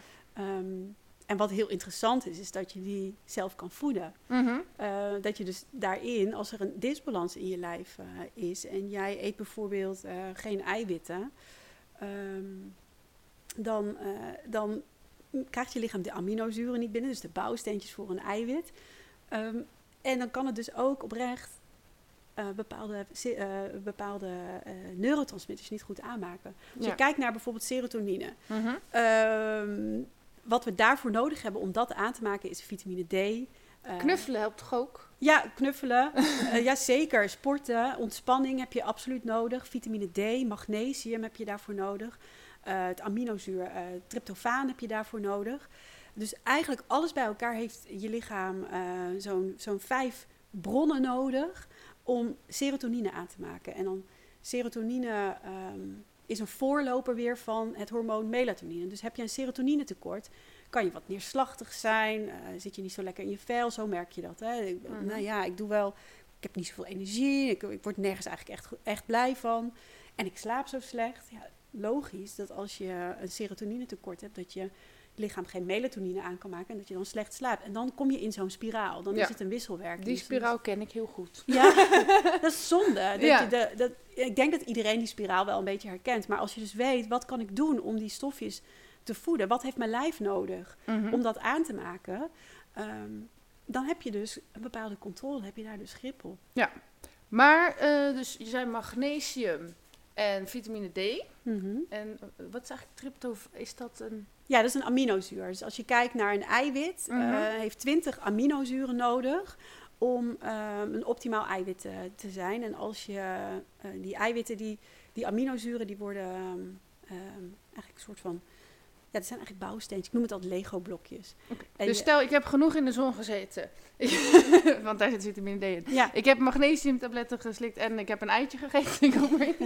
En wat heel interessant is, is dat je die zelf kan voeden. Mhm. Eh, dat je dus daarin, als er een disbalans in je lijf eh, is en jij eet bijvoorbeeld eh, geen eiwitten, ehm, dan, dan krijgt je lichaam de aminozuren niet binnen, dus de bouwsteentjes voor een eiwit. Ehm, en dan kan het dus ook oprecht bepaalde, bepaalde neurotransmitters niet goed aanmaken. Als Ja. je kijkt naar bijvoorbeeld serotonine, Mhm. Ehm, wat we daarvoor nodig hebben om dat aan te maken is vitamine D. Eh, Knuffelen helpt toch ook? Ja, knuffelen. Eh ja, zeker. Sporten, ontspanning heb je absoluut nodig. Vitamine D, magnesium heb je daarvoor nodig. Eh, het aminozuur, tryptofaan heb je daarvoor nodig. Dus eigenlijk alles bij elkaar heeft je lichaam zo'n zo'n vijf bronnen nodig om serotonine aan te maken. En dan serotonine ehm, is een voorloper weer van het hormoon melatonine. Dus heb je een serotonine tekort, kan je wat neerslachtig zijn, eh, zit je niet zo lekker in je vel, zo merk je dat. Hè? Ik, Mhm. Nou ja, ik doe wel ik heb niet zoveel energie, ik, ik word nergens eigenlijk echt, echt blij van. En ik slaap zo slecht. Ja, logisch dat als je een serotonine tekort hebt, dat je lichaam geen melatonine aan kan maken en dat je dan slecht slaapt. En dan kom je in zo'n spiraal. Dan Ja. is het een wisselwerking. Die Dus spiraal ken ik heel goed. ja, dat is zonde. Dat Ja. je de, dat, ik denk dat iedereen die spiraal wel een beetje herkent. Maar als je dus weet, wat kan ik doen om die stofjes te voeden? Wat heeft mijn lijf nodig Mhm. om dat aan te maken? Ehm, dan heb je dus een bepaalde controle, heb je daar dus grip op. Maar, eh, dus je zei magnesium en vitamine D. Mhm. En eh, wat is eigenlijk tryptof? Is dat een... Ja, dat is een aminozuur. Dus als je kijkt naar een eiwit, eh, Mhm. heeft 20 aminozuren nodig om ehm, een optimaal eiwit te, te zijn. En als je eh, die eiwitten, die, die aminozuren, die worden ehm, ehm, eigenlijk een soort van... Ja, dat zijn eigenlijk bouwsteentjes. Ik noem het altijd Lego-blokjes. Dus stel, ik heb genoeg in de zon gezeten. Want daar zit vitamine D in. Ja, Ik heb magnesiumtabletten geslikt en ik heb een eitje gegeten. Ik.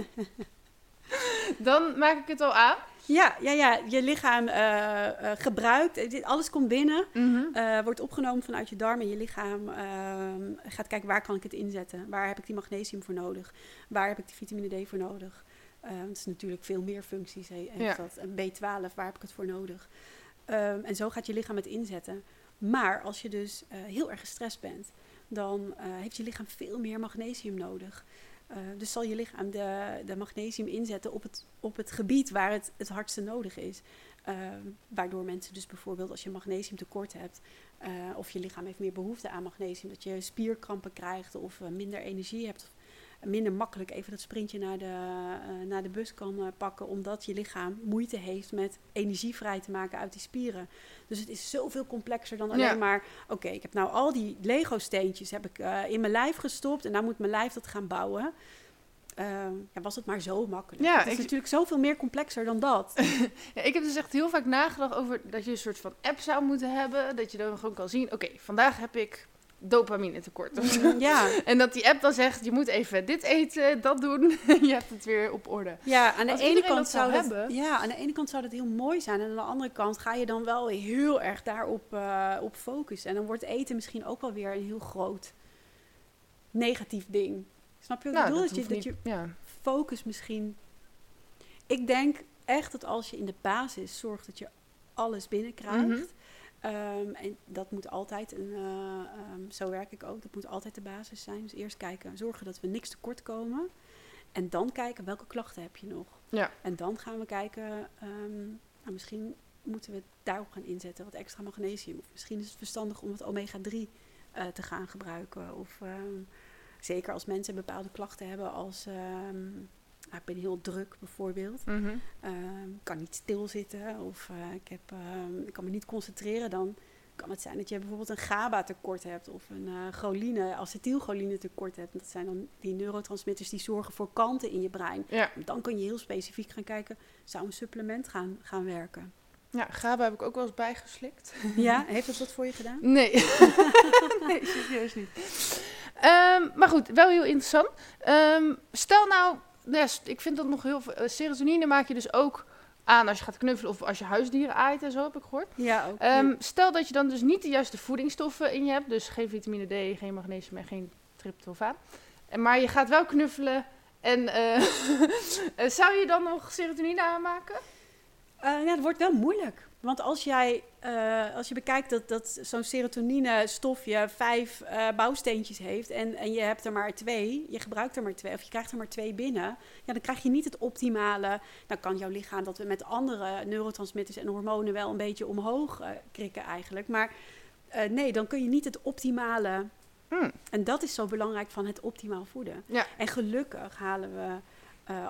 Dan maak ik het al aan. ja, ja, ja, je lichaam eh, eh, gebruikt, eh, dit, alles komt binnen, eh, wordt opgenomen vanuit je darmen. Je lichaam ehm, gaat kijken waar kan ik het inzetten. Waar heb ik die magnesium voor nodig? Waar heb ik die vitamine D voor nodig? Eh, het is natuurlijk veel meer functies. He, Ja. dat. Een B12, waar heb ik het voor nodig? Ehm, en zo gaat je lichaam het inzetten. Maar als je dus heel erg gestrest bent, dan heeft je lichaam veel meer magnesium nodig. Eh, dus zal je lichaam de, de magnesium inzetten op het, op het gebied waar het het hardste nodig is. Ehm, waardoor mensen dus bijvoorbeeld als je magnesiumtekort hebt, eh, of je lichaam heeft meer behoefte aan magnesium, dat je spierkrampen krijgt of eh, minder energie hebt. Minder makkelijk even dat sprintje naar de, eh, naar de bus kan eh, pakken, omdat je lichaam moeite heeft met energie vrij te maken uit die spieren. Dus het is zoveel complexer dan alleen Ja. maar, oké, ik heb nou al die Lego-steentjes heb ik eh, in mijn lijf gestopt en nou moet mijn lijf dat gaan bouwen. Ehm, ja, was het maar zo makkelijk. Ja, het is ik- natuurlijk zoveel meer complexer dan dat. Ja, ik heb dus echt heel vaak nagedacht over dat je een soort van app zou moeten hebben. Dat je dan gewoon kan zien, oké, vandaag heb ik dopamine tekort. of zo. ja. En dat die app dan zegt, je moet even dit eten, dat doen. je hebt het weer op orde. Ja, aan de Als ene kant zou dat, hebben. ja, aan de ene kant zou dat heel mooi zijn. En aan de andere kant ga je dan wel heel erg daarop eh, op focussen. En dan wordt eten misschien ook wel weer een heel groot negatief ding. Snap je wat ik bedoel? Dat, je, dat je ja. focus misschien. Ik denk echt dat als je in de basis zorgt dat je alles binnenkrijgt. Mhm. Ehm, en dat moet altijd, een, eh, ehm, zo werk ik ook, dat moet altijd de basis zijn. Dus eerst kijken, zorgen dat we niks tekort komen. En dan kijken welke klachten heb je nog. Ja. En dan gaan we kijken, ehm, nou, misschien moeten we daarop gaan inzetten, wat extra magnesium. Of misschien is het verstandig om wat omega-3 eh, te gaan gebruiken. Of zeker als mensen bepaalde klachten hebben als... nou, ik ben heel druk bijvoorbeeld. Ehm, kan niet stilzitten of eh, ik, heb, ehm, ik kan me niet concentreren, dan kan het zijn dat je bijvoorbeeld een GABA tekort hebt of een eh choline, acetylcholine tekort hebt. Dat zijn dan die neurotransmitters die zorgen voor kanten in je brein. Ja. Dan kun je heel specifiek gaan kijken, zou een supplement gaan, gaan werken? ja, GABA heb ik ook wel eens bijgeslikt. Ja, heeft dat wat voor je gedaan? Nee. nee, serieus niet. Ehm, maar goed, wel heel interessant. Stel nou, st- ik vind dat nog heel veel. eh, serotonine maak je dus ook aan als je gaat knuffelen of als je huisdieren aait en zo, heb ik gehoord. Ja, ook. Ehm, stel dat je dan dus niet de juiste voedingsstoffen in je hebt, dus geen vitamine D, geen magnesium en geen tryptofaan. En, maar je gaat wel knuffelen en eh, eh, zou je dan nog serotonine aanmaken? Eh, ja, het wordt wel moeilijk. Want als jij, eh, als je bekijkt dat, dat zo'n serotonine stofje vijf eh, bouwsteentjes heeft en, en je hebt er maar twee, je gebruikt er maar twee, of je krijgt er maar twee binnen, ja, dan krijg je niet het optimale. Dan kan jouw lichaam dat we met andere neurotransmitters en hormonen wel een beetje omhoog eh, krikken eigenlijk. Maar nee, dan kun je niet het optimale. Hmm. En dat is zo belangrijk van het optimaal voeden. Ja. En gelukkig halen we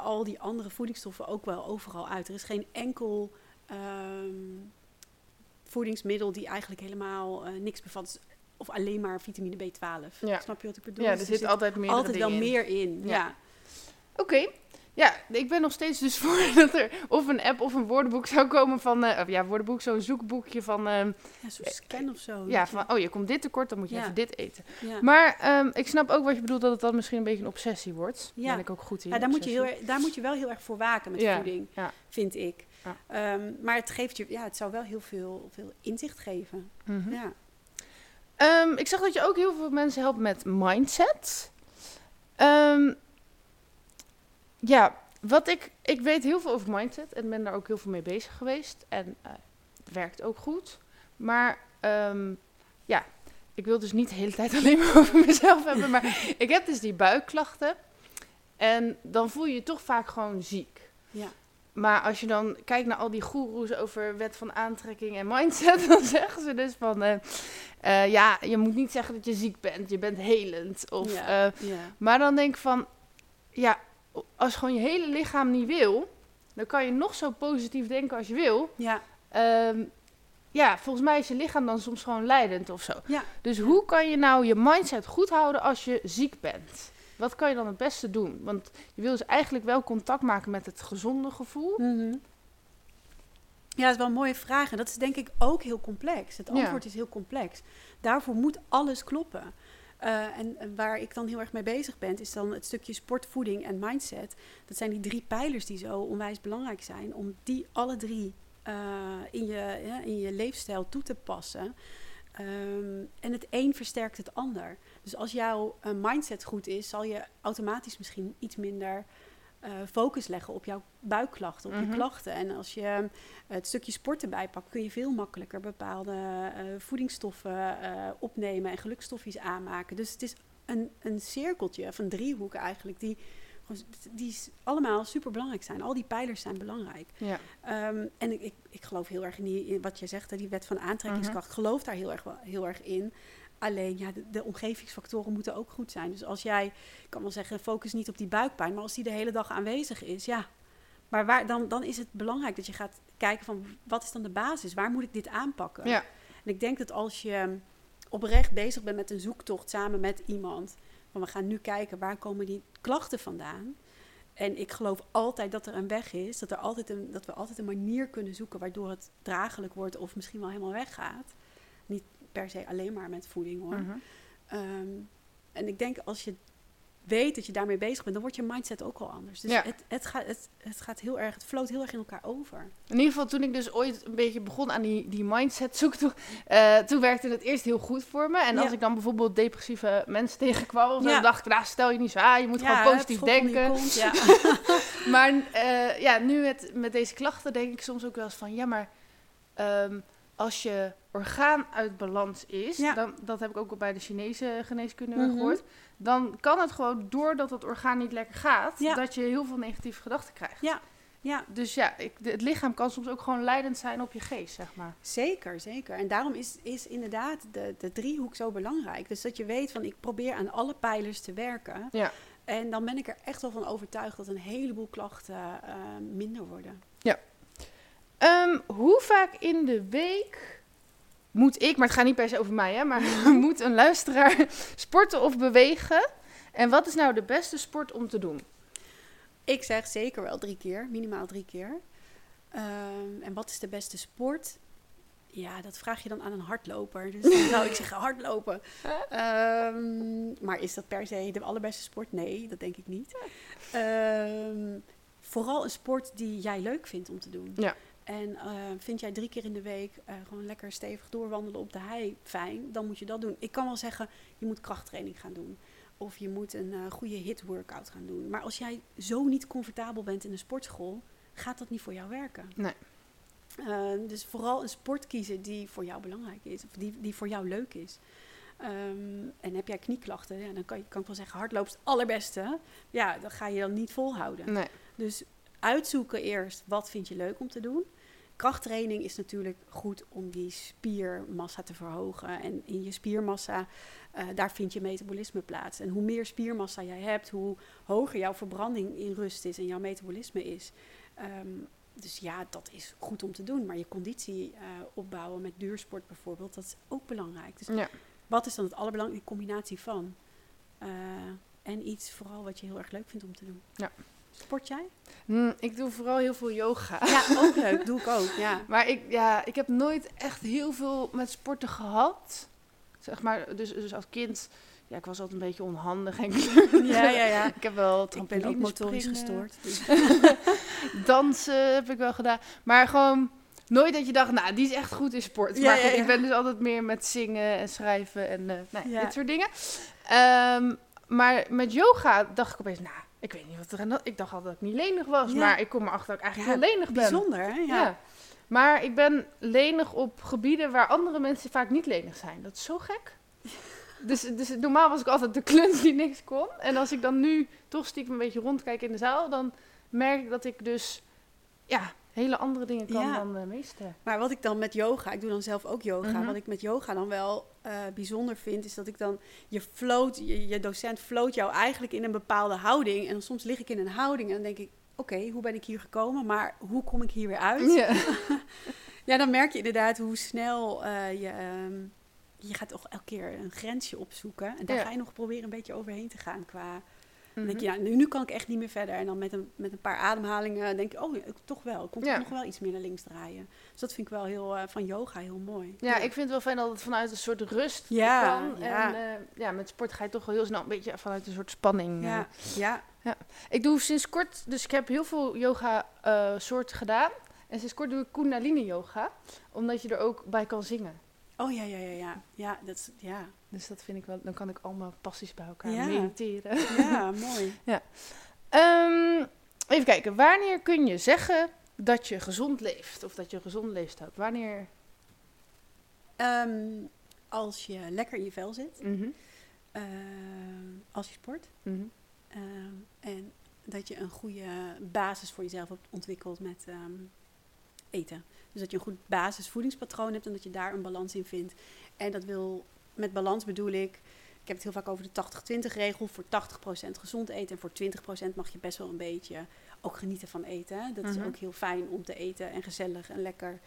al die andere voedingsstoffen ook wel overal uit. Er is geen enkel ehm, voedingsmiddel die eigenlijk helemaal eh, niks bevat. Of alleen maar vitamine B12. Ja. Snap je wat ik bedoel? Ja, Dus er zit altijd meer altijd wel in. meer in. Ja. Ja. Oké. Ja, ik ben nog steeds dus voor dat er of een app of een woordenboek zou komen van... of ja, woordenboek, zo'n zoekboekje van... ehm, Ja, zo'n scan of zo. ja, van, oh, je komt dit tekort, dan moet je Ja. even dit eten. ja. Maar ehm, ik snap ook wat je bedoelt, dat het dan misschien een beetje een obsessie wordt. Daar Ja. ben ik ook goed in. Ja, daar, moet je heel, daar moet je wel heel erg voor waken met voeding, vind ik. Ja. Ehm, maar het geeft je, ja, het zou wel heel veel, veel inzicht geven. Mhm. Ja. Ehm, ik zag dat je ook heel veel mensen helpt met mindset. Ehm, ja, wat ik, ik weet heel veel over mindset en ben daar ook heel veel mee bezig geweest. En eh, het werkt ook goed. Maar ja, ik wil dus niet de hele tijd alleen maar over mezelf hebben. Maar ik heb dus die buikklachten. En dan voel je je toch vaak gewoon ziek. Ja. Maar als je dan kijkt naar al die goeroes over wet van aantrekking en mindset, dan zeggen ze dus van, eh, eh, ja, je moet niet zeggen dat je ziek bent, je bent helend. Of, Ja. eh, ja. maar dan denk ik van, ja, als gewoon je hele lichaam niet wil, dan kan je nog zo positief denken als je wil. ja. Ehm, ja, volgens mij is je lichaam dan soms gewoon leidend of zo. Ja. Dus hoe kan je nou je mindset goed houden als je ziek bent? Wat kan je dan het beste doen? Want je wil dus eigenlijk wel contact maken met het gezonde gevoel. Mhm. Ja, dat is wel een mooie vraag. En dat is denk ik ook heel complex. Het Ja. antwoord is heel complex. Daarvoor moet alles kloppen. Eh, en, waar ik dan heel erg mee bezig ben, is dan het stukje sport, voeding en mindset. Dat zijn die drie pijlers die zo onwijs belangrijk zijn. Om die alle drie eh, in, je, ja, in je leefstijl toe te passen. Ehm, en het een versterkt het ander. Dus als jouw eh, mindset goed is, zal je automatisch misschien iets minder eh, focus leggen op jouw buikklachten, op Mhm. je klachten. En als je eh, het stukje sport erbij pakt, kun je veel makkelijker bepaalde voedingsstoffen opnemen en gelukstofjes aanmaken. Dus het is een, een cirkeltje, of een driehoek eigenlijk, die, die allemaal super belangrijk zijn. Al die pijlers zijn belangrijk. Ja. Ehm, en ik, ik, ik geloof heel erg in, die, in wat je zegt, hè, die wet van aantrekkingskracht. Ik geloof daar heel erg, wel- heel erg in. Alleen, ja, de, de omgevingsfactoren moeten ook goed zijn. Dus als jij, ik kan wel zeggen, focus niet op die buikpijn, maar als die de hele dag aanwezig is, ja. Maar waar, dan, dan is het belangrijk dat je gaat kijken van, wat is dan de basis? Waar moet ik dit aanpakken? Ja. En ik denk dat als je oprecht bezig bent met een zoektocht samen met iemand, we gaan nu kijken waar komen die klachten vandaan. En ik geloof altijd dat er een weg is, dat, er altijd een, dat we altijd een manier kunnen zoeken waardoor het draaglijk wordt of misschien wel helemaal weggaat. Niet per se alleen maar met voeding hoor. Mhm. Ehm, en ik denk als je weet dat je daarmee bezig bent, dan wordt je mindset ook al anders. Dus Ja. het, het, gaat, het, het gaat heel erg, het floot heel erg in elkaar over. In ieder geval, toen ik dus ooit een beetje begon aan die, die mindset zoektocht, eh toen werkte het eerst heel goed voor me. En als ik dan bijvoorbeeld depressieve mensen tegenkwam, of Ja. dan dacht ik, nou, stel je niet zo aan, je moet gewoon positief denken. kont. Maar eh, ja, nu met, met deze klachten denk ik soms ook wel eens van, ja, maar ehm, als je orgaan uit balans is, Ja. dan, dat heb ik ook al bij de Chinese geneeskunde Mhm. gehoord, dan kan het gewoon doordat het orgaan niet lekker gaat, Ja. dat je heel veel negatieve gedachten krijgt. Ja. Ja, Dus ja, ik, het lichaam kan soms ook gewoon leidend zijn op je geest, zeg maar. Zeker, zeker. En daarom is, is inderdaad de, de driehoek zo belangrijk. Dus dat je weet van ik probeer aan alle pijlers te werken. Ja. En dan ben ik er echt wel van overtuigd dat een heleboel klachten eh, minder worden. Ehm, hoe vaak in de week moet ik, maar het gaat niet per se over mij, hè, maar moet een luisteraar sporten of bewegen? En wat is nou de beste sport om te doen? Ik zeg zeker wel drie keer, minimaal drie keer. Ehm, en wat is de beste sport? Ja, dat vraag je dan aan een hardloper. Dus dan zou ik zeggen hardlopen. Ehm, maar is dat per se de allerbeste sport? Nee, dat denk ik niet. Ehm, vooral een sport die jij leuk vindt om te doen. Ja. En eh, vind jij drie keer in de week eh, gewoon lekker stevig doorwandelen op de hei fijn, dan moet je dat doen. Ik kan wel zeggen, je moet krachttraining gaan doen. Of je moet een eh, goede hit workout gaan doen. Maar als jij zo niet comfortabel bent in een sportschool, gaat dat niet voor jou werken. Nee. Eh, dus vooral een sport kiezen die voor jou belangrijk is. Of die, die voor jou leuk is. Ehm, en heb jij knieklachten, ja, dan kan, je, kan ik wel zeggen, hardlopen is het allerbeste. Ja, dat ga je dan niet volhouden. Nee. Dus uitzoeken eerst, wat vind je leuk om te doen? Krachttraining is natuurlijk goed om die spiermassa te verhogen. En in je spiermassa, eh, daar vind je metabolisme plaats. En hoe meer spiermassa jij hebt, hoe hoger jouw verbranding in rust is en jouw metabolisme is. Ehm, dus ja, dat is goed om te doen. Maar je conditie eh, opbouwen met duursport bijvoorbeeld, dat is ook belangrijk. Dus Ja. wat is dan het allerbelangrijkste combinatie van? Eh, en iets vooral wat je heel erg leuk vindt om te doen. Ja. Sport jij? Hm, ik doe vooral heel veel yoga. Ja, ook leuk. Doe ik ook, ja. Maar ik, ja, ik heb nooit echt heel veel met sporten gehad. Zeg maar, dus, dus als kind, ja, ik was altijd een beetje onhandig en Ja, ja, ja. Ik heb wel Ik ben ook trampolines motorisch gestoord. dus- Dansen heb ik wel gedaan. Maar gewoon nooit dat je dacht, nou, die is echt goed in sport. Ja, maar ja, ik ben dus altijd meer met zingen en schrijven en Ja. dit soort dingen. Ehm, maar met yoga dacht ik opeens, nou, ik weet niet wat er aan dat... Ik dacht altijd dat ik niet lenig was, Ja. maar ik kom erachter dat ik eigenlijk heel lenig ben. Bijzonder, hè? Ja. Ja. Maar ik ben lenig op gebieden waar andere mensen vaak niet lenig zijn. Dat is zo gek. Dus, dus normaal was ik altijd de kluns die niks kon. En als ik dan nu toch stiekem een beetje rondkijk in de zaal, dan merk ik dat ik dus ja, hele andere dingen kan Ja. dan de meeste. Maar wat ik dan met yoga, ik doe dan zelf ook yoga. Mhm. Wat ik met yoga dan wel eh, bijzonder vind, is dat ik dan, je float, je, je docent float jou eigenlijk in een bepaalde houding. En soms lig ik in een houding en dan denk ik, oké, hoe ben ik hier gekomen? Maar hoe kom ik hier weer uit? Ja. Ja, dan merk je inderdaad hoe snel eh, je, ehm, je gaat toch elke keer een grensje opzoeken. En daar Ja. ga je nog proberen een beetje overheen te gaan qua... Dan Mhm. denk je, ja, nu, nu kan ik echt niet meer verder. En dan met een, met een paar ademhalingen denk je, oh, ja, toch wel. Ik kon Ja. toch nog wel iets meer naar links draaien. Dus dat vind ik wel heel, eh, van yoga heel mooi. Ja, ik vind het wel fijn dat het vanuit een soort rust Ja, kan. ja. En eh, ja, met sport ga je toch wel heel snel een beetje vanuit een soort spanning. eh. Ja, ja. Ik doe sinds kort, dus ik heb heel veel yoga eh, soorten gedaan. En sinds kort doe ik Kundalini yoga, omdat je er ook bij kan zingen. Oh ja, ja, ja, ja. Ja, dat is, ja. Dus dat vind ik wel, dan kan ik allemaal passies bij elkaar Ja. mediteren. ja mooi. Ehm, even kijken, wanneer kun je zeggen dat je gezond leeft? Of dat je een gezonde leefstijl hebt? Wanneer? Ehm, als je lekker in je vel zit, Mhm, ehm, als je sport, mhm. en dat je een goede basis voor jezelf hebt ontwikkeld met eten. Dus dat je een goed basisvoedingspatroon hebt en dat je daar een balans in vindt. En dat wil, met balans bedoel ik, ik heb het heel vaak over de 80-20 regel. Voor 80% gezond eten en voor 20% mag je best wel een beetje ook genieten van eten. hè. Dat Mhm. is ook heel fijn om te eten en gezellig en lekker.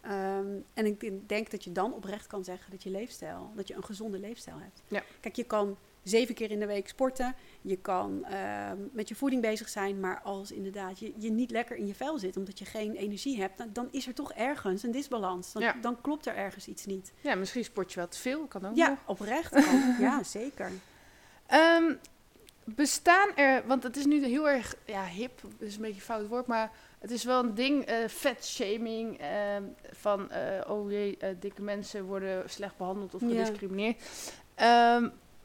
Ehm, en ik denk dat je dan oprecht kan zeggen dat je leefstijl, dat je een gezonde leefstijl hebt. Ja. Kijk, je kan zeven keer in de week sporten. Je kan ehm, met je voeding bezig zijn. Maar als inderdaad je, je niet lekker in je vel zit, omdat je geen energie hebt, dan, dan is er toch ergens een disbalans. Dan, Ja. dan klopt er ergens iets niet. Ja, misschien sport je wel te veel, kan ook Ja, nog. oprecht. kan. ja, zeker. Ehm, bestaan er, want het is nu heel erg ja, hip, is een beetje een fout woord, maar het is wel een ding, eh vetshaming, ehm, van eh, oh jee, eh, dikke mensen worden slecht behandeld of Ja. gediscrimineerd.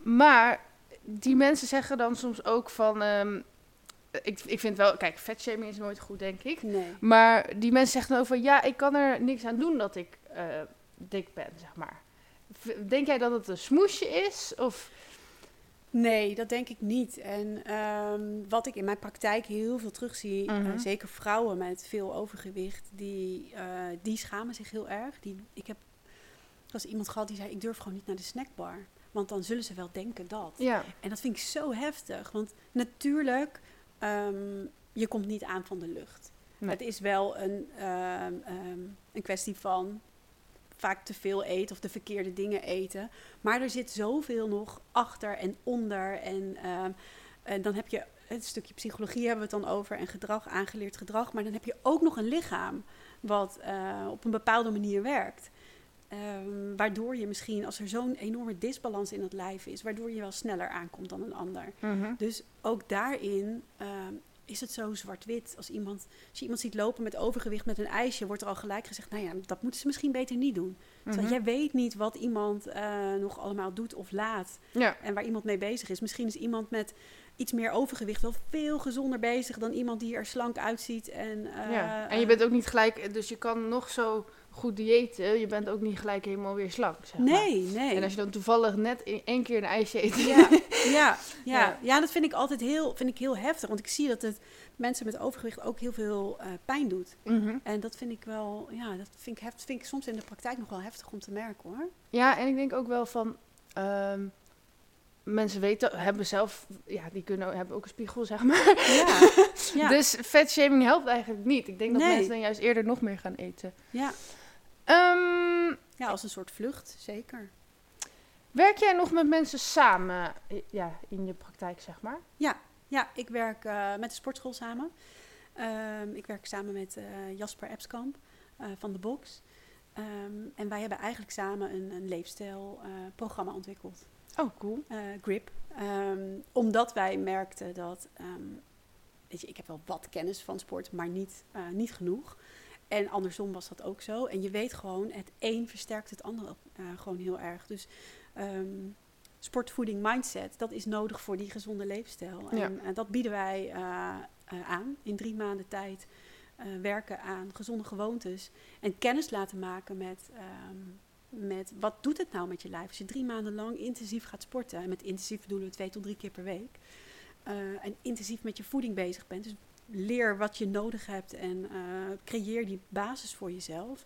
Maar die mensen zeggen dan soms ook van, ehm, ik, ik vind wel, kijk, vetshaming is nooit goed, denk ik. Nee. Maar die mensen zeggen dan over, ja, ik kan er niks aan doen dat ik eh, dik ben, zeg maar. Denk jij dat het een smoesje is? Of, Nee, dat denk ik niet. En ehm, wat ik in mijn praktijk heel veel terugzie, eh, Mhm. zeker vrouwen met veel overgewicht, die, eh, die schamen zich heel erg. Die, ik heb was iemand gehad die zei, ik durf gewoon niet naar de snackbar. Want dan zullen ze wel denken dat. ja. En dat vind ik zo heftig. Want natuurlijk, ehm, je komt niet aan van de lucht. Nee. Het is wel een, ehm, ehm, een kwestie van vaak te veel eten of de verkeerde dingen eten. Maar er zit zoveel nog achter en onder. En, en dan heb je het stukje psychologie hebben we het dan over en gedrag, aangeleerd gedrag. Maar dan heb je ook nog een lichaam wat eh, op een bepaalde manier werkt. Ehm, waardoor je misschien, als er zo'n enorme disbalans in het lijf is, waardoor je wel sneller aankomt dan een ander. Mhm. Dus ook daarin ehm, is het zo zwart-wit. Als, iemand, als je iemand ziet lopen met overgewicht met een ijsje, wordt er al gelijk gezegd: Nou ja, dat moeten ze misschien beter niet doen. Terwijl Mhm. jij weet niet wat iemand eh, nog allemaal doet of laat. Ja, En waar iemand mee bezig is. Misschien is iemand met iets meer overgewicht wel veel gezonder bezig dan iemand die er slank uitziet. En, eh, ja. En je bent ook niet gelijk, dus je kan nog zo goed diëten, je bent ook niet gelijk helemaal weer slank. Zeg maar. Nee, nee. En als je dan toevallig net in één keer een ijsje eet. Ja, ja, ja. Ja. dat vind ik altijd heel, vind ik heel heftig. Want ik zie dat het mensen met overgewicht ook heel veel eh, pijn doet. Mhm. En dat vind ik wel, ja, dat vind ik, heft, vind ik soms in de praktijk nog wel heftig om te merken hoor. Ja, en ik denk ook wel van. ehm, mensen weten, hebben zelf, ja, die kunnen, hebben ook een spiegel, zeg maar. Ja, ja, Dus vetshaming helpt eigenlijk niet. Ik denk dat Nee. mensen dan juist eerder nog meer gaan eten. ja. Ehm, ja, als een soort vlucht, zeker. werk jij nog met mensen samen ja, in je praktijk, zeg maar? Ja, ik werk eh, met de sportschool samen. Ehm, ik werk samen met eh, Jasper Epskamp eh, van de Box. Ehm, en wij hebben eigenlijk samen een, een leefstijlprogramma ontwikkeld. Oh, cool. grip. Omdat wij merkten dat, weet je, ik heb wel wat kennis van sport, maar niet, niet genoeg. En andersom was dat ook zo. En je weet gewoon, het een versterkt het ander ook, eh, gewoon heel erg. Dus ehm, sportvoeding, mindset, dat is nodig voor die gezonde leefstijl. En, Ja. en dat bieden wij eh, eh, aan in drie maanden tijd. eh, werken aan gezonde gewoontes en kennis laten maken met, ehm, met wat doet het nou met je lijf. Als je drie maanden lang intensief gaat sporten, en met intensief bedoelen we twee tot drie keer per week, eh, en intensief met je voeding bezig bent. Dus leer wat je nodig hebt en eh, creëer die basis voor jezelf.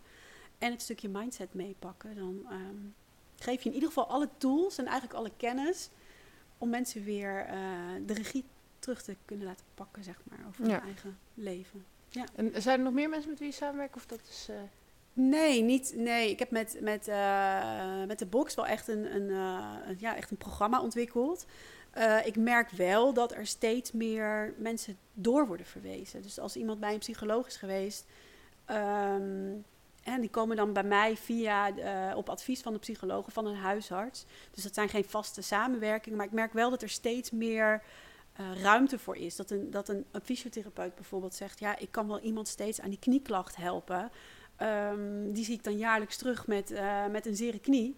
En het stukje mindset meepakken. Dan ehm, geef je in ieder geval alle tools en eigenlijk alle kennis om mensen weer eh, de regie terug te kunnen laten pakken, zeg maar, over Ja. hun eigen leven. En zijn er nog meer mensen met wie je samenwerkt? Of dat is... eh, Nee, niet, nee. ik heb met, met, met de box wel echt een, een, een- ja, echt een programma ontwikkeld. Eh, ik merk wel dat er steeds meer mensen door worden verwezen. Dus als iemand bij een psycholoog is geweest, ehm, en die komen dan bij mij via eh, op advies van de psycholoog of van een huisarts. Dus dat zijn geen vaste samenwerkingen, maar ik merk wel dat er steeds meer eh, ruimte voor is. Dat, een, dat een, fysiotherapeut bijvoorbeeld zegt: Ja, ik kan wel iemand steeds aan die knieklacht helpen. Ehm, die zie ik dan jaarlijks terug met, met een zere knie.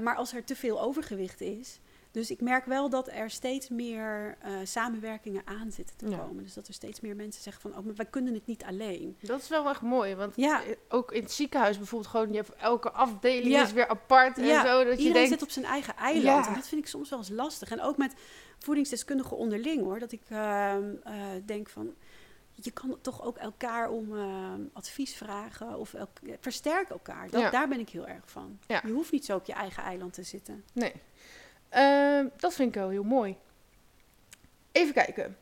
Maar als er te veel overgewicht is. Dus ik merk wel dat er steeds meer eh, samenwerkingen aan zitten te Ja. komen. Dus dat er steeds meer mensen zeggen van, oh, maar wij kunnen het niet alleen. Dat is wel echt mooi, want Ja. eh, ook in het ziekenhuis bijvoorbeeld gewoon, je hebt elke afdeling Ja. is weer apart en Ja, zo. Dat je Iedereen denkt, zit op zijn eigen eiland. Ja. En dat vind ik soms wel eens lastig. En ook met voedingsdeskundigen onderling hoor. Dat ik ehm, eh, denk van, je kan toch ook elkaar om ehm, advies vragen. Of elk, versterk elkaar. Dat, Ja. Daar ben ik heel erg van. Ja. Je hoeft niet zo op je eigen eiland te zitten. Nee. Ehm, dat vind ik wel heel mooi. Even kijken.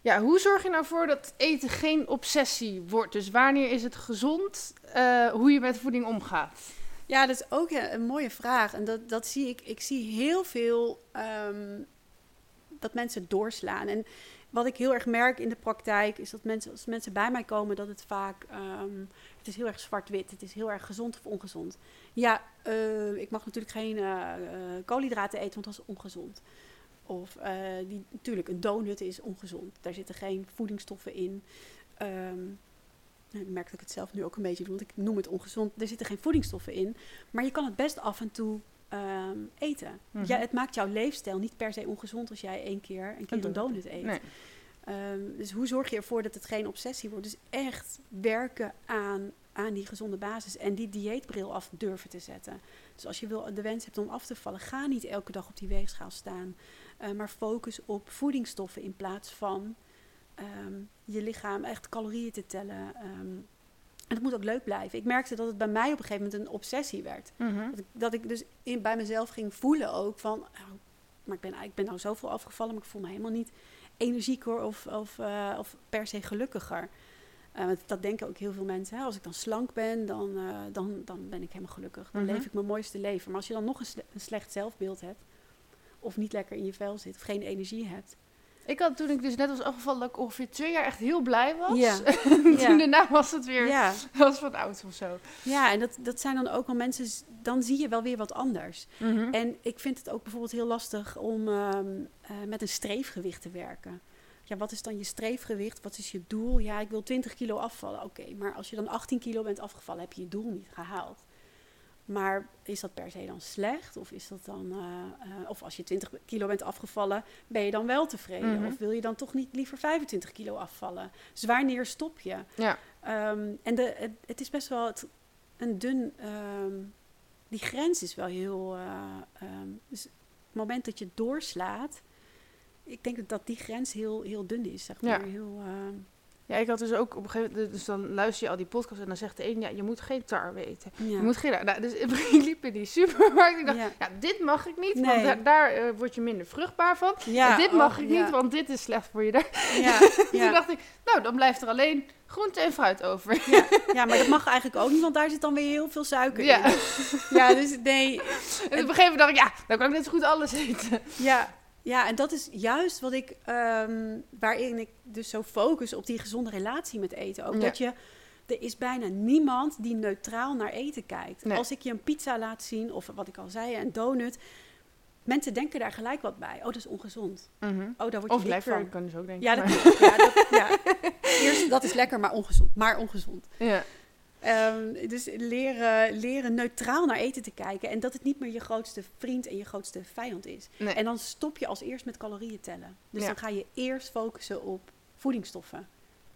Ja, hoe zorg je nou voor dat eten geen obsessie wordt? Dus wanneer is het gezond? eh, hoe je met voeding omgaat? Ja, dat is ook een, een mooie vraag. En dat, dat zie ik. Ik zie heel veel ehm, dat mensen doorslaan. En wat ik heel erg merk in de praktijk is dat mensen, als mensen bij mij komen, dat het vaak. ehm, het is heel erg zwart-wit. Het is heel erg gezond of ongezond. Ja, eh, ik mag natuurlijk geen eh, eh, koolhydraten eten, want dat is ongezond. Of die, natuurlijk, een donut is ongezond. Daar zitten geen voedingsstoffen in. Nou, ik merk dat ik het zelf nu ook een beetje doe, want ik noem het ongezond. Er zitten geen voedingsstoffen in. Maar je kan het best af en toe ehm, eten. Mhm. ja, het maakt jouw leefstijl niet per se ongezond als jij één keer een, keer Een een donut. eet. Nee. Ehm, dus hoe zorg je ervoor dat het geen obsessie wordt? Dus echt werken aan, aan die gezonde basis en die dieetbril af durven te zetten. Dus als je wil, de wens hebt om af te vallen, ga niet elke dag op die weegschaal staan. Eh, maar focus op voedingsstoffen in plaats van ehm, je lichaam echt calorieën te tellen. En het moet ook leuk blijven. Ik merkte dat het bij mij op een gegeven moment een obsessie werd. Mhm. Dat ik, dat ik dus in, bij mezelf ging voelen ook van... oh, maar ik ben, ik ben nou zoveel afgevallen, maar ik voel me helemaal niet energieker of, of, eh, of per se gelukkiger. Want dat denken ook heel veel mensen. Hè? Als ik dan slank ben, dan, eh, dan, dan ben ik helemaal gelukkig. Dan Mhm. leef ik mijn mooiste leven. Maar als je dan nog een, sle- een slecht zelfbeeld hebt... of niet lekker in je vel zit of geen energie hebt... Ik had toen ik dus net was afgevallen, dat ik ongeveer twee jaar echt heel blij was. Ja. toen Ja. daarna was het weer Ja, was van oud of zo. ja en dat, dat zijn dan ook wel mensen... dan zie je wel weer wat anders. Mhm. En ik vind het ook bijvoorbeeld heel lastig om ehm, eh, met een streefgewicht te werken. Ja, wat is dan je streefgewicht? Wat is je doel? Ja, ik wil 20 kilo afvallen. Oké, maar als je dan 18 kilo bent afgevallen, heb je je doel niet gehaald. Maar is dat per se dan slecht? Of, is dat dan, eh, eh, of als je 20 kilo bent afgevallen, ben je dan wel tevreden? Mhm. Of wil je dan toch niet liever 25 kilo afvallen? Dus wanneer stop je? Ja. Ehm, en de, het, het is best wel het, een dun. ehm, die grens is wel heel. eh, ehm, dus het moment dat je doorslaat. Ik denk dat, die grens heel, heel dun is. Zeg Ja. maar. Heel, ehm, Ja, ik had dus ook op een gegeven moment, dus dan luister je al die podcasts en dan zegt de een, ja, je moet geen tarwe eten. ja. Je moet geen, nou, dus ik liep in die supermarkt. Ik dacht, ja. ja, dit mag ik niet, Nee. want da- daar eh, word je minder vruchtbaar van. Ja, en dit mag oh, ik ja. niet, want dit is slecht voor je. Daar. Ja, Toen ja. dacht ik, nou, dan blijft er alleen groente en fruit over. ja, maar dat mag eigenlijk ook niet, want daar zit dan weer heel veel suiker Ja. in. Ja, dus nee. En op een gegeven moment dacht ik, ja, dan kan ik net zo goed alles eten. Ja, ja, en dat is juist wat ik, ehm, waarin ik dus zo focus op die gezonde relatie met eten. Ook Ja. dat je, er is bijna niemand die neutraal naar eten kijkt. Nee. Als ik je een pizza laat zien, of wat ik al zei, een donut. Mensen denken daar gelijk wat bij. Oh, dat is ongezond. Oh, daar word je Of van. kan dus ook denken. Ja, dat, ja, dat, ja. Eerst, dat is lekker, maar ongezond. Maar ongezond. ja. Ehm, dus leren, leren neutraal naar eten te kijken. En dat het niet meer je grootste vriend en je grootste vijand is. Nee. En dan stop je als eerst met calorieën tellen. Dus Ja. dan ga je eerst focussen op voedingsstoffen.